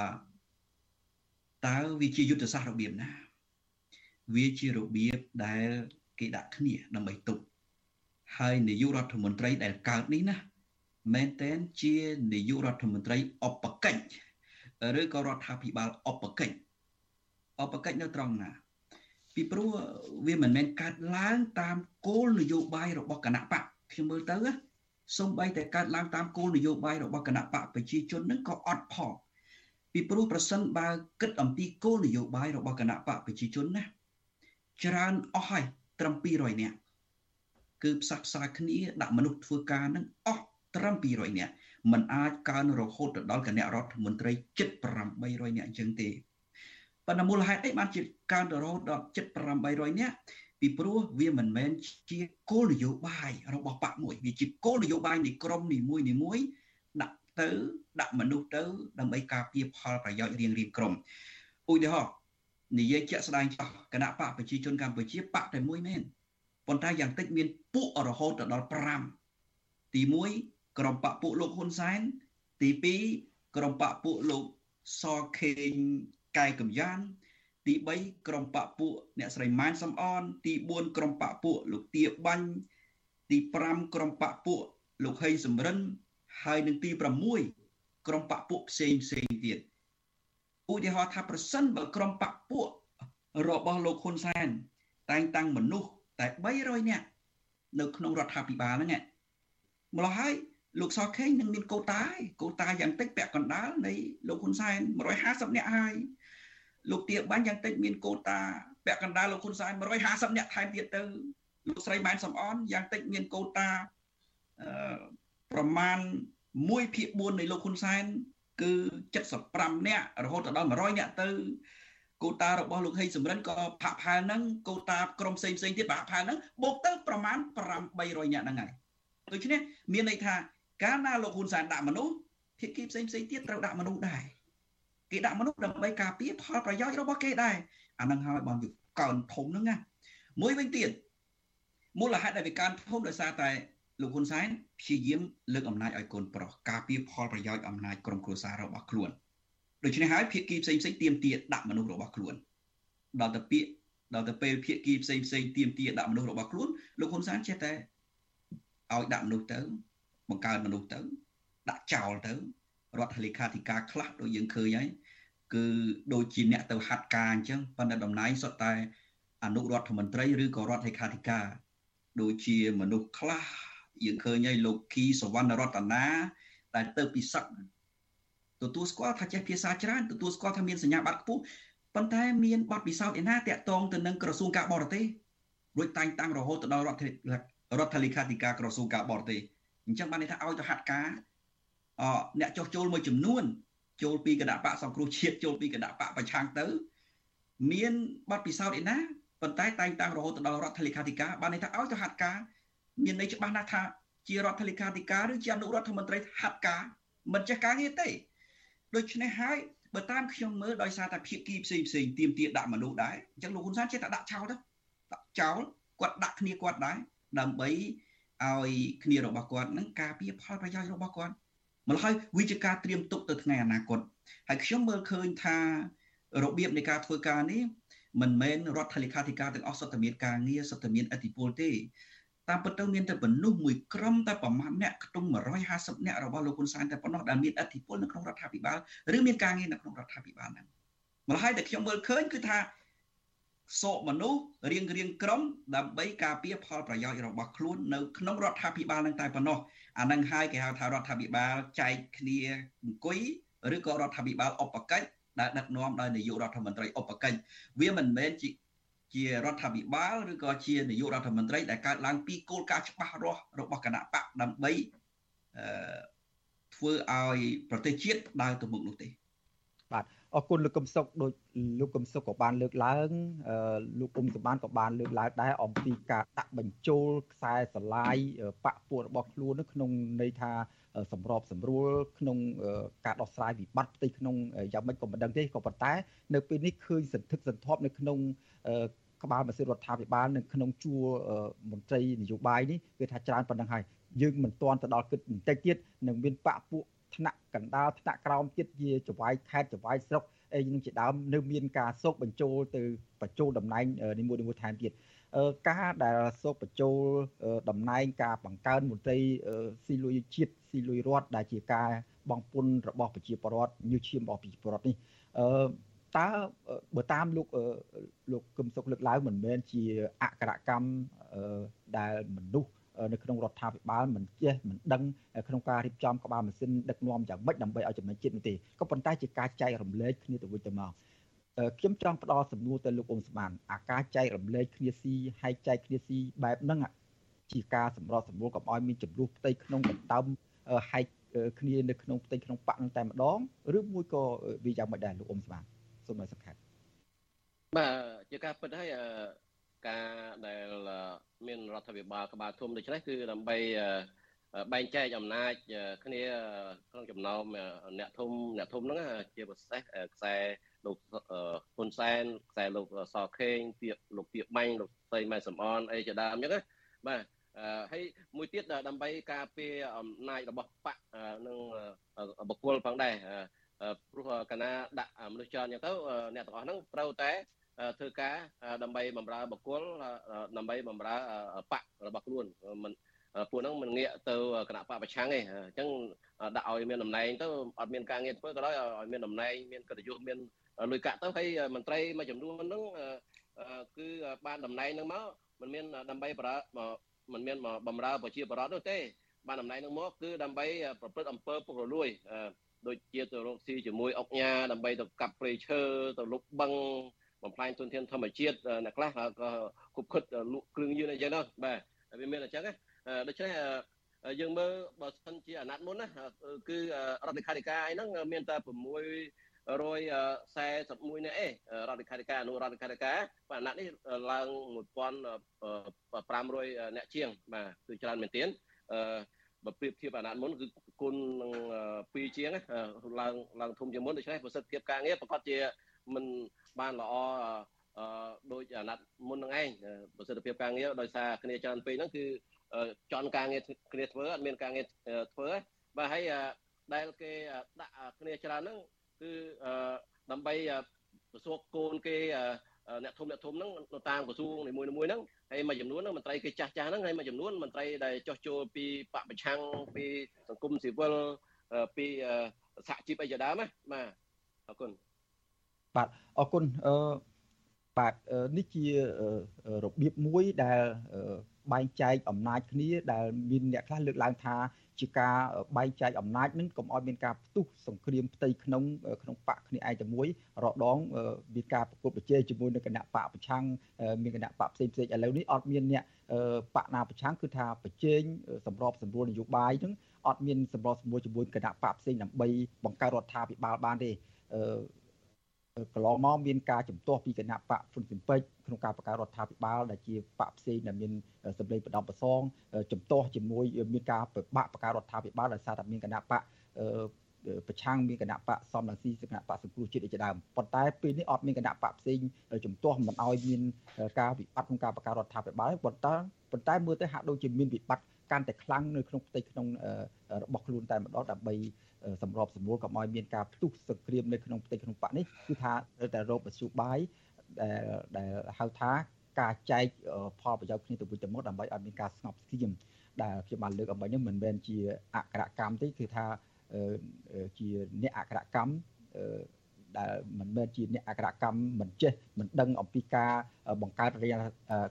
តើវាជាយុទ្ធសាស្ត្ររបៀបណា វាជារបៀបដែលគេដាក់គ្នាដើម្បីទប់ហើយនាយករដ្ឋមន្ត្រីដែលកើតនេះណា មែនតែនជានាយករដ្ឋមន្ត្រីអបកិច្ចឬក៏រដ្ឋាភិបាលអបកិច្ចអបកិច្ចនៅត្រង់ណាពីព្រោះវាមិនមែនកើតឡើងតាមគោលនយោបាយរបស់គណៈបកខ្ញុំមើលទៅសំបីតែកើតឡើងតាមគោលនយោបាយរបស់គណៈបកប្រជាជននឹងក៏អត់ផងពីព្រោះប្រសិនបើគិតអំពីគោលនយោបាយរបស់គណៈបកប្រជាជនណាច្រើនអស់ហើយត្រឹម200នាក់គឺផ្សះផ្សាគ្នាដាក់មនុស្សធ្វើការនឹងអស់ ត្រឹម200នាក់มันអាចកើនរហូតទៅដល់គណៈរដ្ឋមន្ត្រីជិត800នាក់អញ្ចឹងទេប៉ុន្តែមូលហេតុអីបានជាកើនរហូតដល់ជិត800នាក់ពីព្រោះវាមិនមែនជាគោលនយោបាយរបស់បកមួយវាជាគោលនយោបាយនៃក្រមនីមួយនីមួយដាក់ទៅដាក់មនុស្សទៅដើម្បីការពារផលប្រយោជន៍រៀងរៀងក្រុមឧទាហរណ៍និយាយជាក់ស្ដែងចោះគណៈបកប្រជាជនកម្ពុជាបកតែមួយមែនប៉ុន្តែយ៉ាងតិចមានពួករហូតដល់5ទី1 ក្រុមបកពួកលោកហ៊ុនសែនទី2ក្រុមបកពួកលោកសខេងកែកំយ៉ានទី3ក្រុមបកពួកអ្នកស្រីម៉ែនសំអនទី4ក្រុមបកពួកលោកទាបាញ់ទី5ក្រុមបកពួកលោកហេងសំរិនហើយនឹងទី6ក្រុមបកពួកផ្សេងផ្សេងទៀតឧទាហរណ៍ថាប្រសិនបើក្រុមបកពួករបស់លោកហ៊ុនសែនតែងតាំងមនុស្សតែ300នាក់នៅក្នុងរដ្ឋាភិបាលហ្នឹងម្ល៉េះហើយ លោកសខេងនឹងមានកូតាហើយកូតាយ៉ាងតិចពាក់កណ្ដាលនៃលោកហ៊ុនសែន150នាក់ហើយលោកទាបាញ់យ៉ាងតិចមានកូតាពាក់កណ្ដាលលោកហ៊ុនសែន150នាក់ថែមទៀតទៅលោកស្រីម៉ែនសំអនយ៉ាងតិចមានកូតាអឺប្រមាណ1ភាគ4នៃលោកហ៊ុនសែនគឺ75នាក់រហូតដល់100នាក់ទៅកូតារបស់លោកហេងសំរិនក៏ផាក់ផែលហ្នឹងកូតាក្រុមផ្សេងផ្សេងទៀតផាក់ផែលហ្នឹងបូកទៅប្រមាណ800នាក់ហ្នឹងហើយដូច្នេះមានន័យថា កាលណាលោកហ៊ុនសែនដាក់មនុស្សភាគីផ្សេងផ្សេងទៀតត្រូវដាក់មនុស្សដែរគេដាក់មនុស្សដើម្បីការពារផលប្រយោជន៍របស់គេដែរអានឹងហើយបងវាកើនធំហ្នឹងណាមួយវិញទៀតមូលហេតុដែលវាកើនធំដោយសារតែលោកហ៊ុនសែនព្យាយាមលើកអំណាចឲ្យកូនប្រុសការពារផលប្រយោជន៍អំណាចក្រុមគ្រួសាររបស់ខ្លួនដូច្នេះហើយភាគីផ្សេងផ្សេងទៀមទាដាក់មនុស្សរបស់ខ្លួនដល់ទៅពាក្យដល់ទៅពេលភាគីផ្សេងផ្សេងទៀមទាដាក់មនុស្សរបស់ខ្លួនលោកហ៊ុនសែនចេះតែឲ្យដាក់មនុស្សទៅ បង្កើតមនុស្សទៅ ដាក់ចោលទៅរដ្ឋលេខាធិការខ្លះដូចយើងឃើញហើយគឺដូចជាអ្នកទៅហាត់ការអញ្ចឹងប៉ុន្តែតំណែងសុទ្ធតែអនុរដ្ឋមន្ត្រីឬក៏រដ្ឋលេខាធិការដូចជាមនុស្សខ្លះយើងឃើញហើយលោកគីសវណ្ណរតនាដែលទៅពិសឹកទទួលស្គាល់ថាចេះភាសាច្រើនទទួលស្គាល់ថាមានសញ្ញាបត្រខ្ពស់ប៉ុន្តែមានបទពិសោធន៍ឯណាតាក់ទងទៅនឹងក្រសួងការបរទេសរួចតែងតាំងរហូតទៅដល់រដ្ឋរដ្ឋលេខាធិការក្រសួងការបរទេស អញ្ចឹងបានន័យថាឲ្យទៅហាត់ការអអ្នកចោះចូលមួយចំនួន ចូលពីគណៈបកសង្គ្រោះជាតិចូលពីគណៈបកប្រឆាំងទៅ មានបទពិសោធន៍ឯណាប៉ុន្តែតែងតាំងរហូតដល់រដ្ឋលេខាធិការបានន័យថាឲ្យទៅហាត់ការមានន័យច្បាស់ណាស់ថាជារដ្ឋលេខាធិការឬជាអនុរដ្ឋមន្ត្រីហាត់ការមិនចេះការងារទេដូច្នេះហើយបើតាមខ្ញុំមើលដោយសារតែភាគីផ្សេងផ្សេងទៀមទាដាក់មនុស្សដែរអញ្ចឹងលោកហ៊ុនសែនចេះតែដាក់ចោលទៅដាក់ចោលគាត់ដាក់គ្នាគាត់ដែរដើម្បី ឲ្យគ្នារបស់គាត់នឹងការពារផលប្រយោជន៍របស់គាត់ម្ល៉េះហើយវាជាការត្រៀមទុកទៅថ្ងៃអនាគតហើយខ្ញុំមើលឃើញថារបៀបនៃការធ្វើការនេះមិនមែនរដ្ឋលេខាធិការទាំងអស់សុទ្ធតែមានការងារសុទ្ធតែមានអធិបុលទេតាមពិតទៅមានតែមនុស្សមួយក្រុមតែប្រមាណអ្នកខ្ទង់150អ្នករបស់លោកហ៊ុនសែនតែប៉ុណ្ណោះដែលមានអធិបុលនៅក្នុងរដ្ឋាភិបាលឬមានការងារនៅក្នុងរដ្ឋាភិបាលហ្នឹងម្ល៉េះហើយតែខ្ញុំមើលឃើញគឺថា សោកមនុស្សរៀងរៀងក្រុមដើម្បីការពារផលប្រយោជន៍របស់ខ្លួននៅក្នុងរដ្ឋាភិបាលនឹងតែប៉ុណ្ណោះអានឹងហើយគេហៅថារដ្ឋាភិបាលចែកគ្នាអង្គុយឬក៏រដ្ឋាភិបាលឧបកិច្ចដែលដឹកនាំដោយនាយករដ្ឋមន្ត្រីឧបកិច្ចវាមិនមែនជាជារដ្ឋាភិបាលឬក៏ជានាយករដ្ឋមន្ត្រីដែលកើតឡើងពីគោលការណ៍ច្បាស់លាស់របស់គណៈបកដើម្បីអឺធ្វើឲ្យប្រទេសជាតិដើរទៅមុខនោះទេបាទ អរគុណលោកកឹមសុខដូចលោកកឹមសុខក៏បានលើកឡើងលោកអ៊ុំសម្បានក៏បានលើកឡើងដែរអំពីការដាក់បញ្ចូលខ្សែស្រឡាយបកពួករបស់ខ្លួននៅក្នុងន័យថាសម្របសម្រួលក្នុងការដោះស្រាយវិបត្តិផ្ទៃក្នុងយ៉ាងម៉េចក៏មិនដឹងទេក៏ប៉ុន្តែនៅពេលនេះឃើញសន្ធឹកសន្ធាប់នៅក្នុងក្បាលម៉ាស៊ីនរដ្ឋាភិបាលនៅក្នុងជួរមន្ត្រីនយោបាយនេះគឺថាច្រើនប៉ុណ្ណឹងហើយយើងមិនទាន់ទៅដល់គិតបន្តិចទៀតនឹងមានបកពួក ថ្នាក់កណ្ដាលថ្នាក់ក្រោមទៀតជាចវាយខេត្តចវាយស្រុកអីនឹងជាដើមនៅមានការសោកបញ្ចូលទៅបញ្ចូលតំណែងនីមួយៗថែមទៀតការដែលសោកបញ្ចូលតំណែងការបង្កើនមន្ត្រីស៊ីលុយជាតិស៊ីលុយរដ្ឋដែលជាការបងពុនរបស់ប្រជាពលរដ្ឋញើសឈាមរបស់ប្រជាពលរដ្ឋនេះអឺតើបើតាមលោកលោកគឹមសុកលើកឡើងមិនមែនជាអក្ខរកម្មដែលមនុស្ស នៅក្នុងរដ្ឋាភិបាលមិនចេះមិនដឹងក្នុងការរៀបចំក្បាលម៉ាស៊ីនដឹកនាំយ៉ាងម៉េចដើម្បីឲ្យចំណេញជាតិនោះទេក៏ប៉ុន្តែជាការចែករំលែកគ្នាទៅវិញទៅមកខ្ញុំចង់ផ្ដល់សំណួរទៅលោកអ៊ុំស្មានអាការចែករំលែកគ្នាស៊ីហើយចែកគ្នាស៊ីបែបហ្នឹងជាការសម្របសម្រួលកុំឲ្យមានចំនួនផ្ទៃក្នុងដណ្ដើមហែកគ្នានៅក្នុងផ្ទៃក្នុងបកនឹងតែម្ដងឬមួយក៏វាយ៉ាងម៉េចដែរលោកអ៊ុំស្មានសូមឲ្យសង្ខេបបាទជាការពិតហើយ ការដែលមានរដ្ឋាភិបាលក្បាលធំដូច្នេះគឺដើម្បីបែងចែកអំណាចគ្នាក្នុងចំណោមអ្នកធំអ្នកធំហ្នឹងជាពិសេសខ្សែលោកហ៊ុនសែនខ្សែលោកសខេងពាក្យលោកពាក្យបាញ់លោកស្រីម៉ែសំអនអីជាដើមអញ្ចឹងណាបាទហើយមួយទៀតដើម្បីការពារអំណាចរបស់បកនិងបកគលផងដែរព្រោះកាលណាដាក់មនុស្សច្រើនអញ្ចឹងទៅអ្នកទាំងអស់ហ្នឹងត្រូវតែ ធ្វើការដើម្បីបំរើបកគលដើម្បីបំរើបករបស់ខ្លួនមិនពួកហ្នឹងមិនងាកទៅគណៈបកប្រឆាំងទេអញ្ចឹងដាក់ឲ្យមានតំណែងទៅអត់មានការងារធ្វើក៏ដោយឲ្យមានតំណែងមានកិត្តិយសមានលុយកាក់ទៅហើយមន្ត្រីមួយចំនួនហ្នឹងគឺបានតំណែងហ្នឹងមកមិនមានដើម្បីប្រើមិនមានបំរើប្រជាពលរដ្ឋនោះទេ បានតំណែងហ្នឹងមកគឺដើម្បីប្រព្រឹត្តអំពើពុករលួយដូចជាទៅរកស៊ីជាមួយអុកញ៉ាដើម្បីទៅកាប់ព្រៃឈើទៅលុបបឹង បំផ្លាញទុនធានធម្មជាតិអ្នកខ្លះក៏គប់ខិតលក់គ្រឿងញៀនអីចឹងណាបាទវាមានអញ្ចឹងណាដូច្នេះយើងមើលបើសិនជាអាណត្តិមុនណាគឺរដ្ឋលេខាធិការអីហ្នឹងមានតែ6 141នាក់ឯងរដ្ឋលេខាធិការអនុរដ្ឋលេខាធិការបាទអាណត្តិនេះឡើង1500នាក់ជាងបាទគឺច្រើនមែនទែនអឺបើប្រៀបធៀបអាណត្តិមុនគឺគុណនឹង2ជាងឡើងឡើងធំជាងមុនដូច្នេះប្រសិទ្ធភាពការងារប្រកាសជាមិន បានល្អអឺដោយអាណត្តិមុននឹងឯងប្រសិទ្ធភាពការងារដោយសារគ្នាច្រើនពេកហ្នឹងគឺចន់ការងារគ្នាធ្វើអត់មានការងារធ្វើបាទហើយដែលគេដាក់គ្នាច្រើនហ្នឹងគឺដើម្បីប្រសពកូនគេអ្នកធំអ្នកធំហ្នឹងនៅតាមក្រសួងនីមួយៗហ្នឹងហើយមួយចំនួនហ្នឹងមន្ត្រីគេចាស់ចាស់ហ្នឹងហើយមួយចំនួនមន្ត្រីដែលចោះចូលពីបកប្រឆាំងពីសង្គមស៊ីវិលពីសហជីពអីជាដើមណាបាទអរគុណ បាទអរគុណអឺបាទនេះជារបៀបមួយដែលបែងចែកអំណាចគ្នាដែលមានអ្នកខ្លះលើកឡើងថាជាការបែងចែកអំណាចនឹងកុំឲ្យមានការផ្ទុះសង្គ្រាមផ្ទៃក្នុងក្នុងបកគ្នាឯងតែមួយរដងមានការប្រកួតប្រជែងជាមួយនឹងគណៈបកប្រឆាំងមានគណៈបកផ្សេងផ្សេងឥឡូវនេះអត់មានអ្នកបកណាប្រឆាំងគឺថាប្រជែងសម្របសម្រួលនយោបាយនឹងអត់មានសម្របសម្រួលជាមួយគណៈបកផ្សេងដើម្បីបង្កើតរដ្ឋាភិបាលបានទេ កន្លងមកមានការជំទាស់ពីគណៈបកហ៊ុនស៊ិនពេជ្រក្នុងការបង្កើតរដ្ឋាភិបាលដែលជាបកផ្សេងដែលមានសម្លេងបដំប្រសងជំទាស់ជាមួយមានការពិបាកបង្កើតរដ្ឋាភិបាលដោយសារតែមានគណៈបក ប្រឆាំងមានគណៈបកសំរងស៊ីគណៈបកសង្គ្រោះជាតិជាដើមប៉ុន្តែពេលនេះអត់មានគណៈបកផ្សេងជំទាស់មិនឲ្យមានការវិបត្តិក្នុងការបង្កើតរដ្ឋាភិបាលប៉ុន្តែប៉ុន្តែមើលទៅហាក់ដូចជាមានវិបត្តិកាន់តែខ្លាំងនៅក្នុងផ្ទៃក្នុងរបស់ខ្លួនតែម្ដងដើម្បីសម្របសម្រួលកុំឲ្យមានការផ្ទុះសង្គ្រាមនៅក្នុងផ្ទៃក្នុងបកនេះគឺថាត្រូវតែរកមធ្យោបាយដែលដែលហៅថាការចែកផលប្រយោជន៍គ្នាទៅវិញទៅមកដើម្បីឲ្យមានការស្ងប់ស្ងៀមដែលខ្ញុំបានលើកអំបញ្ញនេះមិនមែនជាអក្ខរកម្មទេគឺថា ជាអ្នកអក្ខរកម្មដែលមិនមែនជាអ្នកអក្ខរកម្មមិនចេះមិនដឹងអំពីការបង្កើតរចនា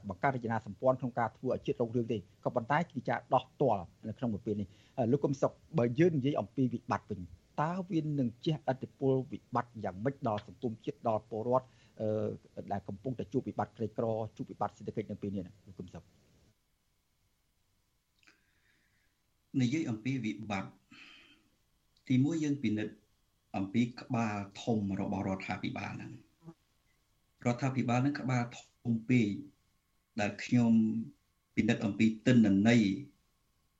បង្កើតរចនាសម្ព័ន្ធក្នុងការធ្វើឲ្យជាតិរុងរឿងទេក៏ប៉ុន្តែគឺចាដោះទាល់នៅក្នុងប្រព័ន្ធនេះលោកកុំសុកបើយើងនិយាយអំពីវិបត្តិវិញតើវានឹងជះឥទ្ធិពលវិបត្តិយ៉ាងម៉េចដល់សង្គមជាតិដល់ពលរដ្ឋដែលកំពុងតែជួបវិបត្តិក្រីក្រជួបវិបត្តិសេដ្ឋកិច្ចនៅពេលនេះណាលោកកុំសុកនិយាយអំពីវិបត្តិ ទីមួយយើងពិនិត្យអំពីក្បាលធំរបស់រដ្ឋាភិបាលហ្នឹងរដ្ឋាភិបាលហ្នឹងក្បាលធំពេកដែលខ្ញុំពិនិត្យអំពីទិន្នន័យ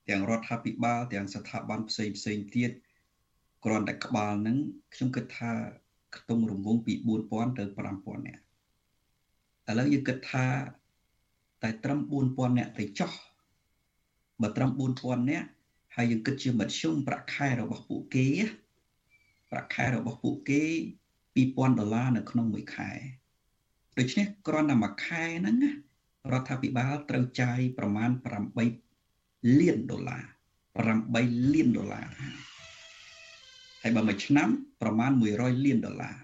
ទាំងរដ្ឋាភិបាលទាំងស្ថាប័នផ្សេងផ្សេងទៀតគ្រាន់តែក្បាលហ្នឹងខ្ញុំគិតថាខ្ទង់រង្វង់ពី4000ទៅ5000នាក់ឥឡូវយើងគិតថាតែត្រឹម4000នាក់ទៅចោះបើត្រឹម4000នាក់ ហើយយើងគិតជាមធ្យមប្រាក់ខែរបស់ពួកគេប្រាក់ខែរបស់ពួកគេ2000ដុល្លារនៅក្នុងមួយខែដូច្នេះគ្រាន់តែមួយខែហ្នឹងរដ្ឋាភិបាលត្រូវចាយប្រមាណ8លានដុល្លារ8លានដុល្លារហើយបើមួយឆ្នាំប្រមាណ100លានដុល្លារ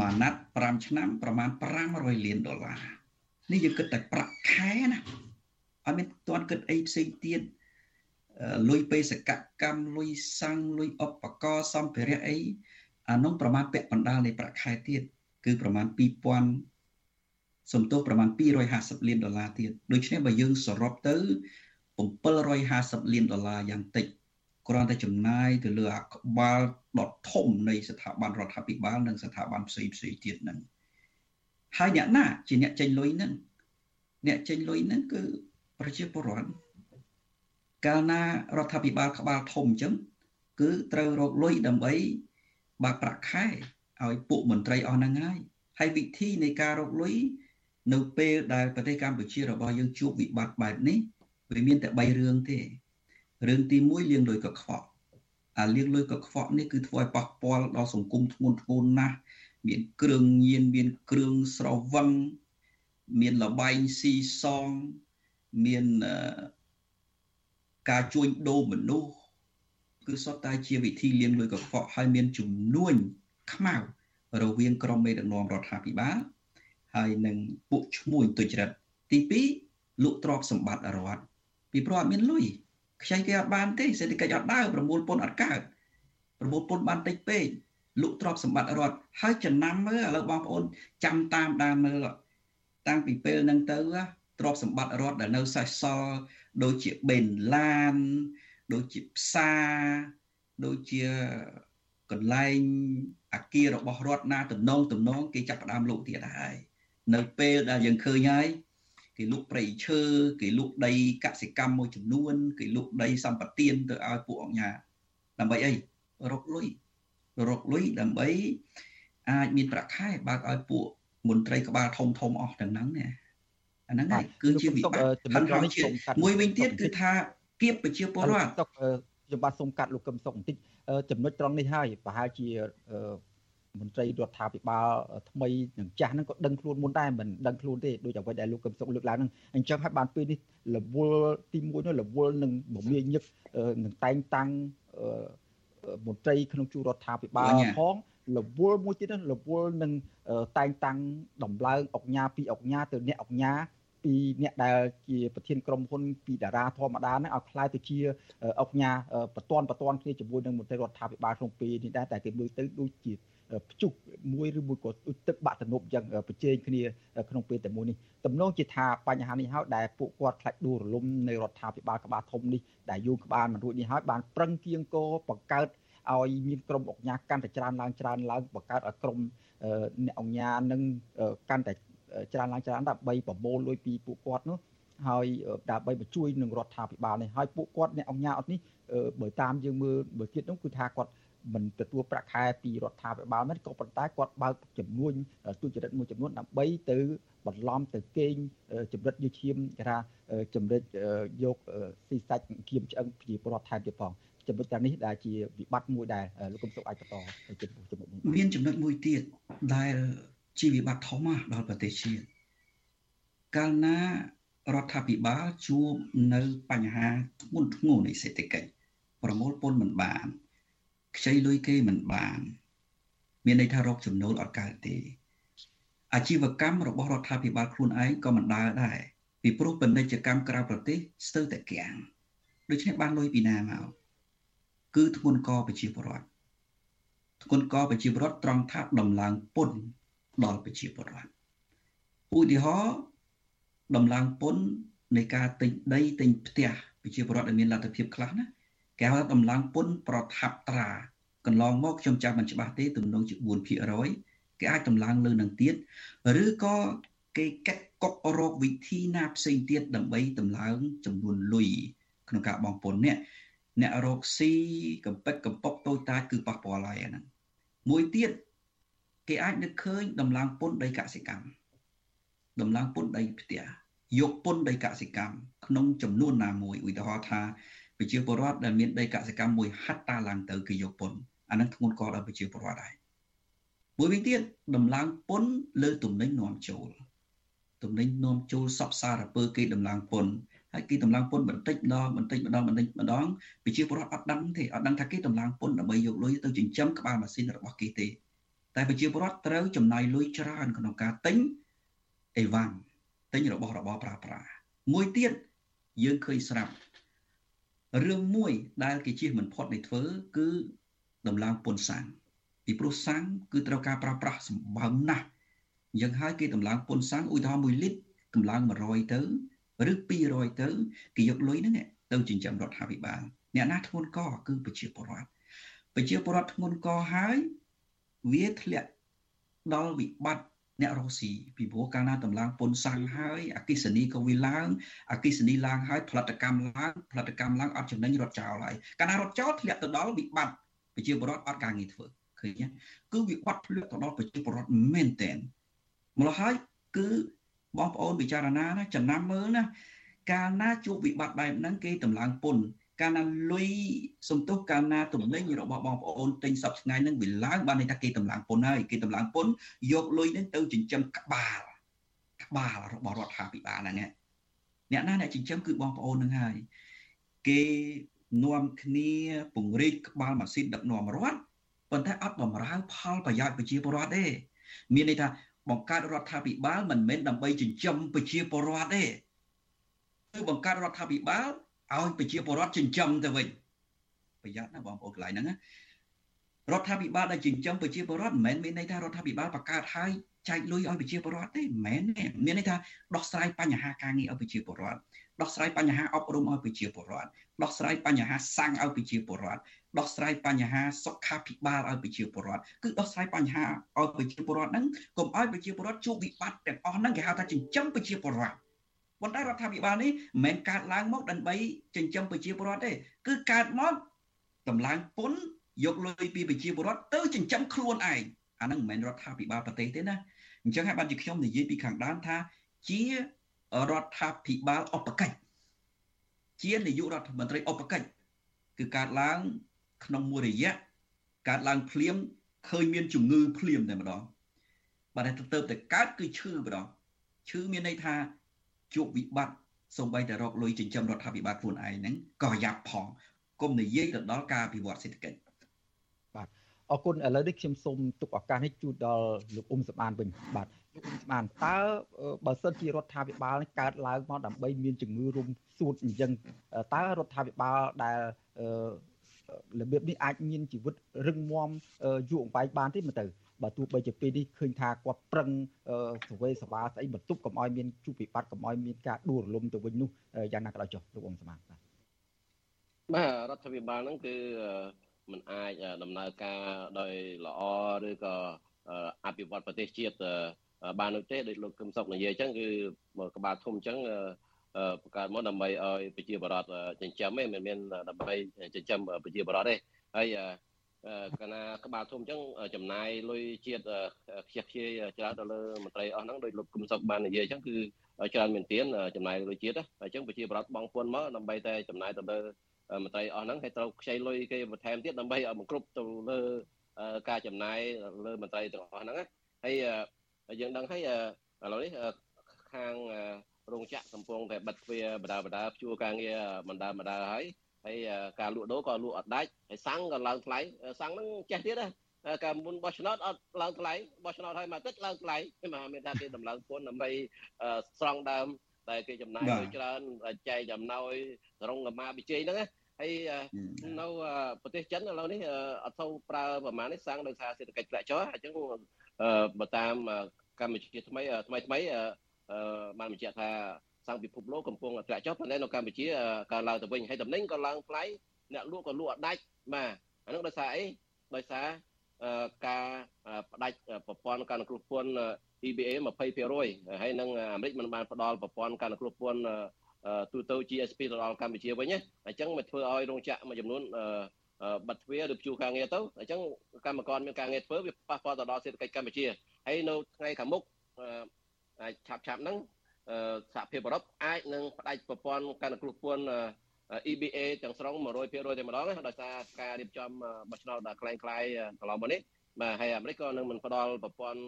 មួយណាត់5ឆ្នាំប្រមាណ500លានដុល្លារនេះយើងគិតតែប្រាក់ខែណាអត់មានទាន់គិតអីផ្សេងទៀត លុយបេសកកម្មលុយសាំងលុយឧបករណ៍សម្ភារៈអីអានោះប្រមាណពាក់បណ្ដាលនៃប្រាក់ខែទៀតគឺប្រមាណ2000សំទោសប្រមាណ250លានដុល្លារទៀតដូច្នេះបើយើងសរុបទៅ750លានដុល្លារយ៉ាងតិចគ្រាន់តែចំណាយទៅលើអាក្បាលដុតធំនៃស្ថាប័នរដ្ឋាភិបាលនិងស្ថាប័នផ្សេងផ្សេងទៀតហ្នឹងហើយអ្នកណាជាអ្នកចេញលុយហ្នឹងអ្នកចេញលុយហ្នឹងគឺប្រជាពលរដ្ឋ កាលណារដ្ឋាភិបាលក្បាលធំអញ្ចឹងគឺត្រូវរកលុយដើម្បីបើកប្រាក់ខែឲ្យពួកមន្ត្រីអស់ហ្នឹងហើយហើយវិធីនៃការរកលុយនៅពេលដែលប្រទេសកម្ពុជារបស់យើងជួបវិបត្តិបែបនេះវាមានតែ3រឿងទេរឿងទី1លាងលុយកខ្វក់អាលាងលុយកខ្វក់នេះគឺធ្វើឲ្យប៉ះពាល់ដល់សង្គមធ្ងន់ធ្ងរណាស់មានគ្រឿងញៀនមានគ្រឿងស្រវឹងមានលបែងស៊ីសងមាន ការជួញដូរមនុស្សគឺសុទ្ធតែជាវិធីលាងលុយកខ្វក់ហើយមានជំនួញខ្មៅរវាងក្រុមមេដឹកនាំរដ្ឋាភិបាលហើយនិងពួកឈ្មួញទុច្ចរិតទី2លក់ទ្រព្យសម្បត្តិរដ្ឋពីព្រោះអត់មានលុយខ្ចីគេអត់បានទេសេដ្ឋកិច្ចអត់ដើរប្រមូលពន្ធអត់កើតប្រមូលពន្ធបានតិចពេកលក់ទ្រព្យសម្បត្តិរដ្ឋហើយចំណាំមើលឥឡូវបងប្អូនចាំតាមដានមើលតាំងពីពេលហ្នឹងទៅ ទ្រព្យសម្បត្តិរដ្ឋដែលនៅសេសសល់ដូចជាបេនឡាន ដូចជាផ្សារដូចជាកន្លែងអាគាររបស់រដ្ឋណាតំណងតំណងគេចាប់ផ្ដើមលក់ទៀតហើយនៅពេលដែលយើងឃើញហើយគេលក់ព្រៃឈើគេលក់ដីកសិកម្មមួយចំនួន គេលក់ដីសម្បត្តិទៅឲ្យពួកអង្គការដើម្បីអីរកលុយរកលុយដើម្បីអាចមានប្រាក់ខែបើកឲ្យពួកមន្ត្រីក្បាលធំធំអស់ទាំងហ្នឹងណា អាហ្នឹងហើយគឺជាវិបត្តិចំណុចនេះមួយវិញទៀតគឺថាគៀបប្រជាពលរដ្ឋតុកខ្ញុំបាទសូមកាត់លោកកឹមសុខបន្តិចចំណុចត្រង់នេះហើយប្រហែលជាមន្ត្រីរដ្ឋាភិបាលថ្មីនឹងចាស់ហ្នឹងក៏ដឹងខ្លួនមុនដែរមិនដឹងខ្លួនទេដូចអ្វីដែលលោកកឹមសុខលើកឡើងហ្នឹងអញ្ចឹងហើយបានពេលនេះរវល់ទី1នោះរវល់នឹងមមាញឹកនឹងតែងតាំងមន្ត្រីក្នុងជួររដ្ឋាភិបាលផងរវល់មួយទៀតរវល់នឹងតែងតាំងដំឡើងអុកញ៉ាពីអុកញ៉ាទៅអ្នកអុកញ៉ា ពីអ្នកដែលជាប្រធានក្រុមហ៊ុនពីតារាធម្មតាហ្នឹងឲ្យខ្លាយទៅជាអុកញ៉ាបតនបតនគ្នាជាមួយនឹងមន្ត្រីរដ្ឋាភិបាលក្នុងពេលនេះដែរតែគេមើលទៅដូចជាភ្ជុកមួយឬមួយក៏ទឹកបាក់ទំនប់យ៉ាងប្រជែងគ្នាក្នុងពេលតែមួយនេះទំនងជាថាបញ្ហានេះហើយដែលពួកគាត់ខ្លាច់ដួលរលំនៃរដ្ឋាភិបាលក្បាលធំនេះដែលយូរក្បាលមិនរួចនេះហើយបានប្រឹងគៀងគរបង្កើតឲ្យមានក្រុមអង្គការកាន់តែច្រើនឡើងច្រើនឡើងបង្កើតឲ្យក្រុមអ្នកអង្គការនឹងកាន់តែ ច្រើនឡើងច្រើនដើម្បីប្រមូលលុយពីពួកគាត់នោះហើយដើម្បីបញ្ជួយនឹងរដ្ឋាភិបាលនេះហើយពួកគាត់អ្នកអង្គការអត់នេះបើតាមយើងមើលបើទៀតនោះគឺថាគាត់មិនទទួលប្រាក់ខែពីរដ្ឋាភិបាលមិនក៏ប៉ុន្តែគាត់បើកចំនួនទុច្ចរិតមួយចំនួនដើម្បីទៅបន្លំទៅកេងចម្រិតយកឈាមគេថាចម្រិតយកស៊ីសាច់គៀមឆ្អឹងជាប្រវត្តិថែមទៀតផងចំណុចទាំងនេះដែលជាវិបត្តិមួយដែលលោកគុំសុកអាចបន្តទៅចំណុចនេះមានចំណុចមួយទៀតដែល ជាវិបត្តិធំណាស់ដល់ប្រទេសជាតិកាលណារដ្ឋាភិបាលជួបនៅបញ្ហាធ្ងន់ធ្ងរនៃសេដ្ឋកិច្ចប្រមូលពន្ធមិនបានខ្ចីលុយគេមិនបាន មានន័យថារកចំណូលអត់កើតទេអាជីវកម្មរបស់រដ្ឋាភិបាលខ្លួនឯងក៏មិនដើរដែរពីព្រោះពាណិជ្ជកម្មក្រៅប្រទេសស្ទើរតែគាំងដូច្នេះបានលុយពីណាមកគឺធ្ងន់កប្រជាពលរដ្ឋធ្ងន់កប្រជាពលរដ្ឋត្រង់ថាដំឡើងពន្ធ ដល់ប្រជាពលរដ្ឋឧទាហរណ៍ដំឡើងពន្ធនៃការទិញដីទិញផ្ទះប្រជាពលរដ្ឋដែលមានលទ្ធភាពខ្លះណាគេហៅដំឡើងពន្ធប្រថាប់ត្រាកន្លងមកខ្ញុំចាំមិនច្បាស់ទេទំនងជា4%គេអាចដំឡើងលើនឹងទៀតឬក៏គេកាត់កុករកវិធីណាផ្សេងទៀតដើម្បីដំឡើងចំនួនលុយក្នុងការបងពន្ធនេះអ្នករកស៊ីកំពេចកំពប់តូចតាចគឺប៉ះពាល់ហើយអាហ្នឹងមួយទៀត គេអាចនឹកឃើញដំឡើងពន្ធដីកសិកម្មដំឡើងពន្ធដីផ្ទះយកពន្ធដីកសិកម្មក្នុងចំនួនណាមួយឧទាហរណ៍ថាប្រជាពលរដ្ឋដែលមានដីកសិកម្មមួយហាត់តាឡើងទៅគេយកពន្ធអានឹងធ្ងន់កដល់ប្រជាពលរដ្ឋដែរមួយវិញទៀតដំឡើងពន្ធលើទំនិញនាំចូលទំនិញនាំចូលសពសារពើគេដំឡើងពន្ធហើយគេតម្លើងពន្ធបន្តិចម្ដងបន្តិចម្ដងបន្តិចម្ដងប្រជាពលរដ្ឋអត់ដឹងទេអត់ដឹងថាគេតម្លើងពន្ធដើម្បីយកលុយទៅចិញ្ចឹមក្បាលម៉ាស៊ីនរបស់គេទេ តែប្រជាពលរដ្ឋត្រូវចំណាយលុយច្រើនក្នុងការទិញអីវ៉ាន់ទិញរបស់របរប្រើប្រាស់មួយទៀតយើងឃើញស្រាប់រឿងមួយដែលគេជៀសមិនផុតនៃធ្វើ គឺដំឡើងពុនសាំងពីព្រោះសាំងគឺត្រូវការប្រើប្រាស់សម្បើមណាស់យ៉ាងហើយគេដំឡើងពុនសាំងឧទាហរណ៍1លីត្រដំឡើង100ទៅឬ200ទៅគេយកលុយហ្នឹងទៅចិញ្ចឹមរដ្ឋាភិបាលអ្នកណាធ្ងន់កគឺប្រជាពលរដ្ឋប្រជាពលរដ្ឋធ្ងន់កហើយ វាធ្លាក់ដល់វិបត្តិអ្នករស់ស៊ីពីព្រោះកាលណាតម្លើងពុនសាំងហើយអកិសនីក៏វាឡើងអកិសនីឡើងហើយផលិតកម្មឡើងផលិតកម្មឡើងអត់ចំណេញរត់ចោលហើយកាលណារត់ចោលធ្លាក់ទៅដល់វិបត្តិប្រជាពលរដ្ឋអត់ការងារធ្វើឃើញទេគឺវិបត្តិធ្លាក់ទៅដល់ប្រជាពលរដ្ឋមែនតែនម្ល៉េះហើយគឺបងប្អូនពិចារណាណាចំណាំមើលណាកាលណាជួបវិបត្តិបែបហ្នឹងគេតម្លើងពុន កាលណាលុយសំទុះកាលណាទំនិញរបស់បងប្អូនទិញសប្ថ្ងៃហ្នឹងវាឡើងបានន័យថាគេតម្លើងពុនហើយគេតម្លើងពុនយកលុយហ្នឹងទៅចិញ្ចឹមក្បាលក្បាលរបស់រដ្ឋាភិបាលហ្នឹងអ្នកណាអ្នកចិញ្ចឹមគឺបងប្អូនហ្នឹងហើយគេនាំគ្នាពង្រីកក្បាលម៉ាស៊ីនដឹកនាំរដ្ឋប៉ុន្តែអត់បំរើផលប្រយោជន៍ប្រជាពលរដ្ឋទេមានន័យថាបង្កើតរដ្ឋាភិបាលមិនមែនដើម្បីចិញ្ចឹមប្រជាពលរដ្ឋទេគឺបង្កើតរដ្ឋាភិបាល ឲ្យប្រជាពលរដ្ឋចិញ្ចឹមទៅវិញប្រយ័ត្នណាបងប្អូនកន្លែងហ្នឹងណារដ្ឋាភិបាលដែលចិញ្ចឹមប្រជាពលរដ្ឋមិនមែនមានន័យថារដ្ឋាភិបាលបង្កើតឲ្យចែកលុយឲ្យប្រជាពលរដ្ឋទេមិនមែនទេមានន័យថាដោះស្រាយបញ្ហាការងារឲ្យប្រជាពលរដ្ឋដោះស្រាយបញ្ហាអប់រំឲ្យប្រជាពលរដ្ឋដោះស្រាយបញ្ហាសាំងឲ្យប្រជាពលរដ្ឋដោះស្រាយបញ្ហាសុខាភិបាលឲ្យប្រជាពលរដ្ឋគឺដោះស្រាយបញ្ហាឲ្យប្រជាពលរដ្ឋហ្នឹងកុំឲ្យប្រជាពលរដ្ឋជួបវិបត្តិទាំងអស់ហ្នឹងគេហៅថាចិញ្ចឹមប្រជាពលរដ្ឋ ប៉ុន្តែរដ្ឋាភិបាលនេះមិនមែនកើតឡើងមកដើម្បីចិញ្ចឹមប្រជាពលរដ្ឋទេគឺកើតមកតម្លើងពុនយកលុយពីប្រជាពលរដ្ឋទៅចិញ្ចឹមខ្លួនឯងអាហ្នឹងមិនមែនរដ្ឋាភិបាលប្រទេសទេណាអញ្ចឹងហើយបានជាខ្ញុំនិយាយពីខាងដើមថាជារដ្ឋាភិបាលអបកិច្ចជានាយករដ្ឋមន្ត្រីអបកិច្ចគឺកើតឡើងក្នុងមួយរយៈកើតឡើងភ្លាមឃើញមានជំងឺភ្លាមតែម្ដងបាទតែទៅតែកើតគឺឈឺម្ដងឈឺមានន័យថា ជួបវិបត្តិសូម្បីតែរកលុយចិញ្ចឹមរដ្ឋាភិបាលខ្លួនឯងហ្នឹងក៏យ៉ាប់ផងគុំនិយាយទៅដល់ការអភិវឌ្ឍសេដ្ឋកិច្ចបាទអរគុណឥឡូវនេះខ្ញុំសូមទុកឱកាសនេះជូនដល់លោកអ៊ុំសម្បានវិញបាទលោកអ៊ុំសម្បានតើបើសិនជារដ្ឋាភិបាលនេះកើតឡើងមកដើម្បីមានជំងឺរុំសួតអញ្ចឹងតើរដ្ឋាភិបាលដែល របៀបនេះអាចមានជីវិតរឹងមាំយូរអង្វែងបានទេមើលទៅបើទោះបីជាពេលនេះឃើញថាគាត់ប្រឹងសវេសវាស្អីបន្ទប់កុំឲ្យមានជួបវិបត្តិកុំឲ្យមានការដួលរលំទៅវិញនោះយ៉ាងណាក៏ដោយចុះលោកអង្គសមាបាទបាទរដ្ឋាភិបាលហ្នឹងគឺมันអាចដំណើរការដោយល្អឬក៏អភិវឌ្ឍប្រទេសជាតិបាននោះទេដោយលោកគឹមសុកនិយាយអញ្ចឹងគឺក្បាលធំអញ្ចឹង បង្កើតមកដើម្បីឲ្យប្រជាបរតចិញ្ចឹមឯងមិនមានដើម្បីចិញ្ចឹមប្រជាបរតទេហើយកាលណាក្បាលធំអញ្ចឹងចំណាយលុយជាតិខ្ជះខ្ជាយច្រើនទៅលើមន្ត្រីអស់ហ្នឹងដោយលោកគុំសុកបាននិយាយអញ្ចឹងគឺច្រើនមែនទានចំណាយលុយជាតិអញ្ចឹងប្រជាប្រដ្ឋបងពុនមកដើម្បីតែចំណាយទៅលើមន្ត្រីអស់ហ្នឹងហើយត្រូវខ្ចីលុយគេបន្ថែមទៀតដើម្បីឲ្យបង្គ្រប់ទៅលើការចំណាយលើមន្ត្រីទាំងអស់ហ្នឹងហើយយើងដឹងហើយឥឡូវនេះខាង រោងចក្រកំពុងតែបិទទ្វារបដាបដាជួការងារបណ្ដាបណ្ដាហើយហើយការលក់ដូរក៏លក់អត់ដាច់ហើយសាំងក៏ឡើងថ្លៃសាំងហ្នឹងចេះទៀតណាកាលមុនបោះឆ្នោតអត់ឡើងថ្លៃបោះឆ្នោតហើយមកទឹកឡើងថ្លៃមិនមានថាគេតម្លើងពន្ធដើម្បីស្រង់ដើមតែគេចំណាយលុយច្រើនចែកចំណោយរងកម្មាវិជ័យហ្នឹងណាហើយនៅប្រទេសចិនឥឡូវនេះអត់ទៅប្រើប្រមាណនេះសាំងដោយសារសេដ្ឋកិច្ចធ្លាក់ចុះអញ្ចឹងបើតាមកម្ពុជាថ្មីថ្មីថ្មី បានបញ្ជាក់ថាសាំងពិភពលោកកំពុងធ្លាក់ចុះប៉ុន្តែនៅកម្ពុជាកើនឡើងទៅវិញហើយតំណែងក៏ឡើងថ្លៃអ្នកលក់ក៏លក់អត់ដាច់បាទអានោះដោយសារអីដោយសារការបដាច់ប្រព័ន្ធការគ្រោះពន្ធ EBA 20%ហើយនឹងអាមេរិកមិនបានផ្ដល់ប្រព័ន្ធការគ្រោះពន្ធទូទៅ GSP ទៅដល់កម្ពុជាវិញអញ្ចឹងមកធ្វើឲ្យរោងចក្រមួយចំនួនបាត់ទ្វារឬព្យួរការងារទៅអញ្ចឹងកម្មករមានការងារធ្វើវាប៉ះពាល់ទៅដល់សេដ្ឋកិច្ចកម្ពុជាហើយនៅថ្ងៃខាងមុខ ឆាប់ឆាប់ហ្នឹងសហភាពអឺរ៉ុបអាចនឹងផ្ដាច់ប្រព័ន្ធការគ្រោះពន្ធ EBA ទាំងស្រុង100%តែម្ដងដោយសារការរៀបចំបោះឆ្នោតដល់คล้ายៗកន្លងមកនេះបាទហើយអាមេរិកក៏នឹងមិនផ្ដល់ប្រព័ន្ធ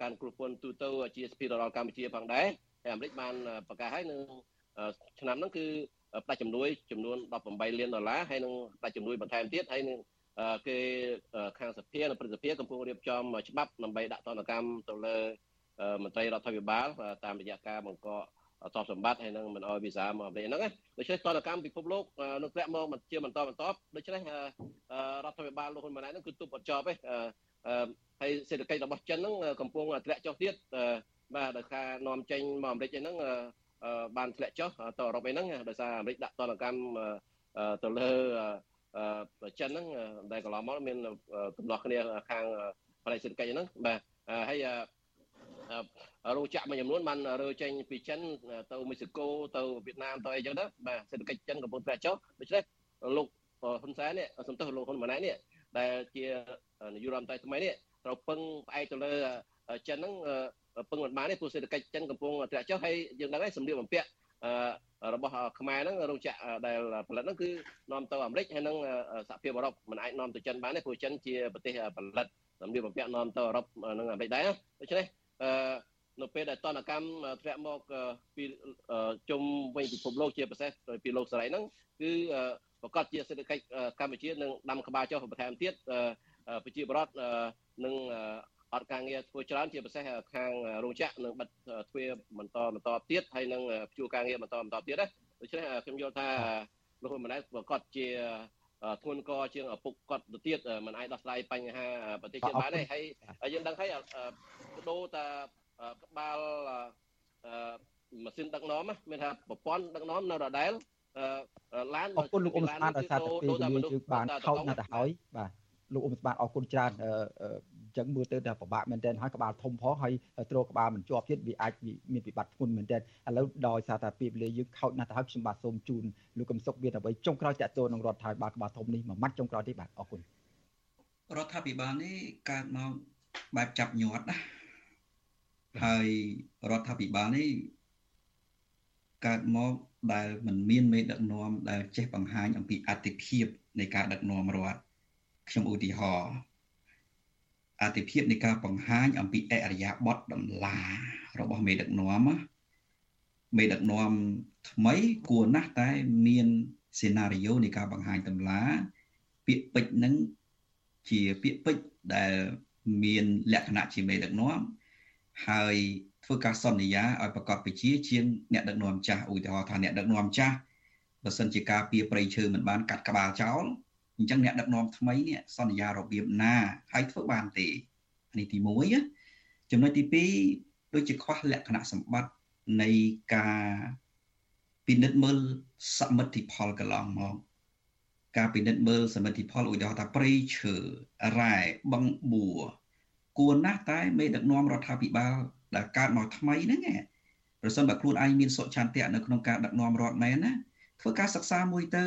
ការគ្រោះពន្ធទូទៅ GSP ដល់កម្ពុជាផងដែរហើយអាមេរិកបានប្រកាសហើយនឹងឆ្នាំហ្នឹងគឺផ្ដាច់ចំនួនចំនួន18លានដុល្លារហើយនឹងផ្ដាច់ចំនួនបន្ថែមទៀតហើយនឹងគេខាងសភានិងព្រឹទ្ធសភាកំពុងរៀបចំច្បាប់ដើម្បីដាក់ទណ្ឌកម្មទៅលើ មន្ត្រីរដ្ឋាភិបាលតាមរយៈការបង្កកទ្រព្យសម្បត្តិហើយនឹងមិនអោយវីសាមកអាមេរិកហ្នឹងណាដូច្នេះតនកម្មពិភពលោកនឹងធ្លាក់មកជាបន្តបន្តដូច្នេះរដ្ឋាភិបាលលោកហ៊ុនម៉ាណែតហ្នឹងគឺទប់អត់ចប់ទេហើយសេដ្ឋកិច្ចរបស់ចិនហ្នឹងកំពុងធ្លាក់ចុះទៀតបាទដោយការនាំចេញមកអាមេរិកហ្នឹងបានធ្លាក់ចុះទៅអឺរ៉ុបអីហ្នឹងដោយសារអាមេរិកដាក់ទណ្ឌកម្មទៅលើចិនហ្នឹងដែលកន្លងមកមានទំនាស់គ្នាខាងផ្នែកសេដ្ឋកិច្ចហ្នឹងបាទហើយ រោងចក្រមួយចំនួនបានរើចេញពីចិនទៅមេស៊ីកូទៅវៀតណាមទៅអីចឹងទៅបាទសេដ្ឋកិច្ចចិនកំពុងធ្លាក់ចុះដូច្នេះលោកហ៊ុនសែននេះសំទោសលោកហ៊ុនម៉ាណែតនេះដែលជានាយករដ្ឋមន្ត្រីថ្មីនេះត្រូវពឹងផ្អែកទៅលើចិនហ្នឹងពឹងមិនបានទេព្រោះសេដ្ឋកិច្ចចិនកំពុងធ្លាក់ចុះហើយយើងដឹងហើយសម្ភារបំពាក់របស់ខ្មែរហ្នឹងរោងចក្រដែលផលិតហ្នឹងគឺនាំទៅអាមេរិកហើយនឹងសហភាពអឺរ៉ុបមិនអាចនាំទៅចិនបានទេព្រោះចិនជាប្រទេសផលិតសម្ភារបំពាក់នាំទៅអឺរ៉ុបនិងអាមេរិកដែរដូច្នេះ អឺនៅពេលដែលតនកម្មធ្លាក់មកពីជុំវិញពិភពលោកជាពិសេសពីលោកសេរីហ្នឹងគឺប្រកាសជាសេដ្ឋកិច្ចកម្ពុជានឹងដាំក្បាលចុះបន្ថែមទៀតប្រជាប្រដ្ឋនឹងអត់ការងារធ្វើច្រើនជាពិសេសខាងរោងចក្រនឹងបិទទ្វារបន្តបន្តទៀតហើយនឹងព្យួរការងារបន្តបន្តទៀតណាដូច្នេះខ្ញុំយល់ថាលោកហ៊ុនម៉ាណែតប្រកាសជា ធ្ងន់កជាងឪពុកគាត់ទៅទៀតមិនអាចដោះស្រាយបញ្ហាប្រទេសជាតិបានទេហើយយើងដឹងហើយដូរតាក្បាលម៉ាស៊ីនដឹកនាំមានថាប្រព័ន្ធដឹកនាំនៅដដែលឡានអរគុណលោកអ៊ុំស្មានដោយសារតែពេលវេលាយើងបានខោចណាស់ទៅហើយបាទលោកអ៊ុំស្មានអរគុណច្រើនអញ្ចឹងមើលទៅតែពិបាកមែនទែនហើយក្បាលធំផងហើយទ្រក្បាលមិនជាប់ទៀតវាអាចមានវិបត្តិធ្ងន់មែនទែនឥឡូវដោយសារតែពេលវេលាយើងខោចណាស់ទៅហើយខ្ញុំបាទសូមជូនលោកកឹមសុខមានអ្វីចុងក្រោយតាក់ទងនឹងរដ្ឋាភិបាលក្បាលធំនេះមួយម៉ាត់ចុងក្រោយទេបាទអរគុណរដ្ឋាភិបាលនេះកើតមកបែបចាប់ញាត់ណាហើយរដ្ឋាភិបាលនេះកើតមកដែលមិនមានមេដឹកនាំដែលចេះបង្ហាញអំពីអតិភិបនៃការដឹកនាំរដ្ឋខ្ញុំឧទាហរណ៍ អតិភិបនៃការបង្ហាញអំពីអរិយាប័ត្រដំឡារបស់មេដឹកនាំមេដឹកនាំថ្មីគួរណាស់តែមានសេណារីយ៉ូនៃការបង្ហាញដំឡាពាក្យពេចន៍នឹងជាពាក្យពេចន៍ដែលមានលក្ខណៈជាមេដឹកនាំហើយធ្វើការសន្យាឲ្យប្រកបវិជាជាងអ្នកដឹកនាំចាស់ឧទាហរណ៍ថាអ្នកដឹកនាំចាស់បើសិនជាការពៀប្រៃឈើមិនបានកាត់ក្បាលចោល អញ្ចឹងអ្នកដឹកនាំថ្មីនេះសន្យារបៀបណាហើយធ្វើបានទេនេះទី1ចំណុចទី2ដូចជាខ្វះលក្ខណៈសម្បត្តិនៃការពិនិត្យមើលសមិទ្ធផលកន្លងមកការពិនិត្យមើលសមិទ្ធផលឧទាហរណ៍ថាព្រៃឈើរ៉ែបឹងបួរគួរណាស់តែមេដឹកនាំរដ្ឋាភិបាលដែលកើតមកថ្មីហ្នឹងប្រសិនបើខ្លួនឯងមានសុចន្ទៈនៅក្នុងការដឹកនាំរដ្ឋមែនណាធ្វើការសិក្សាមួយទៅ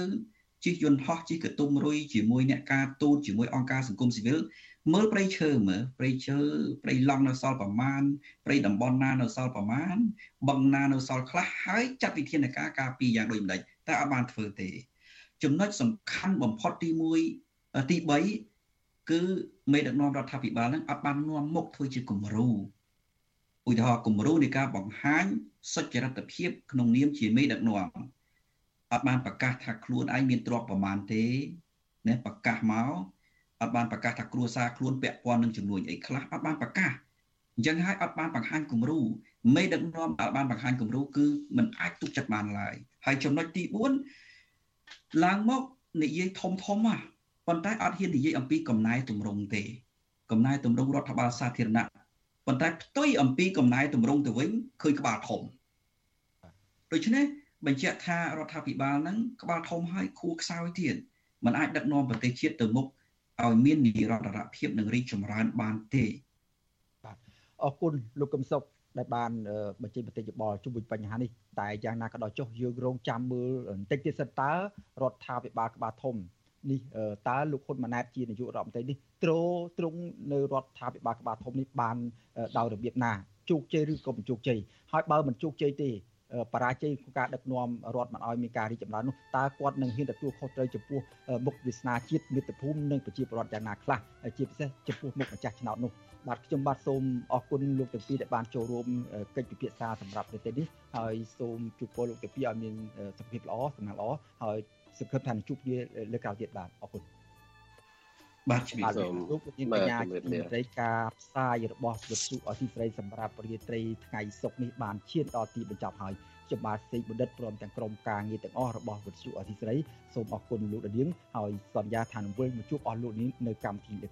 ជិះយន្តហោះជិះកតុំរុយជាមួយអ្នកការទូតជាមួយអង្គការសង្គមស៊ីវិលមើលព្រៃឈើមើលព្រៃឈើព្រៃឡង់នៅសល់ប្រមាណព្រៃតំបន់ណានៅសល់ប្រមាណបឹងណានៅសល់ខ្លះហើយចាត់វិធានការការពារយ៉ាងដូចម្ដេចតែអត់បានធ្វើទេ ចំណុចសំខាន់បំផុតទី1ទី3គឺមេដឹកនាំរដ្ឋាភិបាលហ្នឹងអត់បាននាំមុខធ្វើជាគំរូឧទាហរណ៍គំរូនៃការបង្ហាញសុចរិតភាពក្នុងនាមជាមេដឹកនាំ អត់បានប្រកាសថាខ្លួនឯងមានទ្រព្យប្រមាណទេណាប្រកាសមកអត់បានប្រកាសថាគ្រួសារខ្លួនពាក់ព័ន្ធនឹងចំនួនអីខ្លះអត់បានប្រកាសអញ្ចឹងហើយអត់បានបង្ហាញគំរូមេដឹកនាំអត់បានបង្ហាញគំរូគឺมันអាចទុកចិត្តបានឡើយហើយចំណុចទី4ឡើងមកនិយាយធំធំហ่ะប៉ុន្តែអត់ហ៊ាននិយាយអំពីកំណែតម្រង់ទេកំណែតម្រង់រដ្ឋបាលសាធារណៈប៉ុន្តែផ្ទុយអំពីកំណែតម្រង់ទៅវិញឃើញក្បាលធំដូច្នេះ បញ្ជាក់ថារដ្ឋាភិបាលហ្នឹងក្បាលធំហើយខួរខ្សោយទៀតมันអាចដឹកនាំប្រទេសជាតិទៅមុខឲ្យមាននិរន្តរភាពនិងរីកចម្រើនបានទេបាទអរគុណលោកកឹមសុខដែលបានបញ្ចេញមតិយោបល់ជុំវិញបញ្ហានេះតែយ៉ាងណាក៏ដោយចុះយើងរងចាំមើលបន្តិចទៀតសិនតើរដ្ឋាភិបាលក្បាលធំនេះតើលោកហ៊ុនម៉ាណែតជានាយករដ្ឋមន្ត្រីនេះត្រត្រង់នៅរដ្ឋាភិបាលក្បាលធំនេះបានដោយរបៀបណាជោគជ័យឬក៏មិនជោគជ័យហើយបើមិនជោគជ័យទេ បរាជ័យក្នុងការដឹកនាំរដ្ឋមិនឲ្យមានការរីកចម្រើននោះតើគាត់នឹងហ៊ានទទួលខុសត្រូវចំពោះមុខវាសនាជាតិមាតុភូមិនិងប្រជាពលរដ្ឋយ៉ាងណាខ្លះជាពិសេសចំពោះមុខម្ចាស់ឆ្នោតនោះបាទខ្ញុំបាទសូមអរគុណលោកទាំងពីរដែលបានចូលរួមកិច្ចពិភាក្សាសម្រាប់ប្រទេសនេះហើយសូមជូនពរលោកទាំងពីរឲ្យមានសុខភាពល្អសំណាងល្អហើយសង្ឃឹមថានឹងជួបគ្នាលើកក្រោយទៀតបាទអរគុណ បាទជំរាបសូមលោកវិញ្ញាណបញ្ញាជំរាបការផ្សាយរបស់វិទ្យុអសីស្រីសម្រាប់រាត្រីថ្ងៃសុក្រនេះបានឈានដល់ទីបញ្ចប់ហើយខ្ញុំបាទសេកបណ្ឌិតព្រមទាំងក្រុមការងារទាំងអស់របស់វិទ្យុអសីស្រីសូមអរគុណលោកដានៀងហើយសន្យាថានឹងវិលមកជួបអស់លោកនេះនៅកម្មវិធីនេះ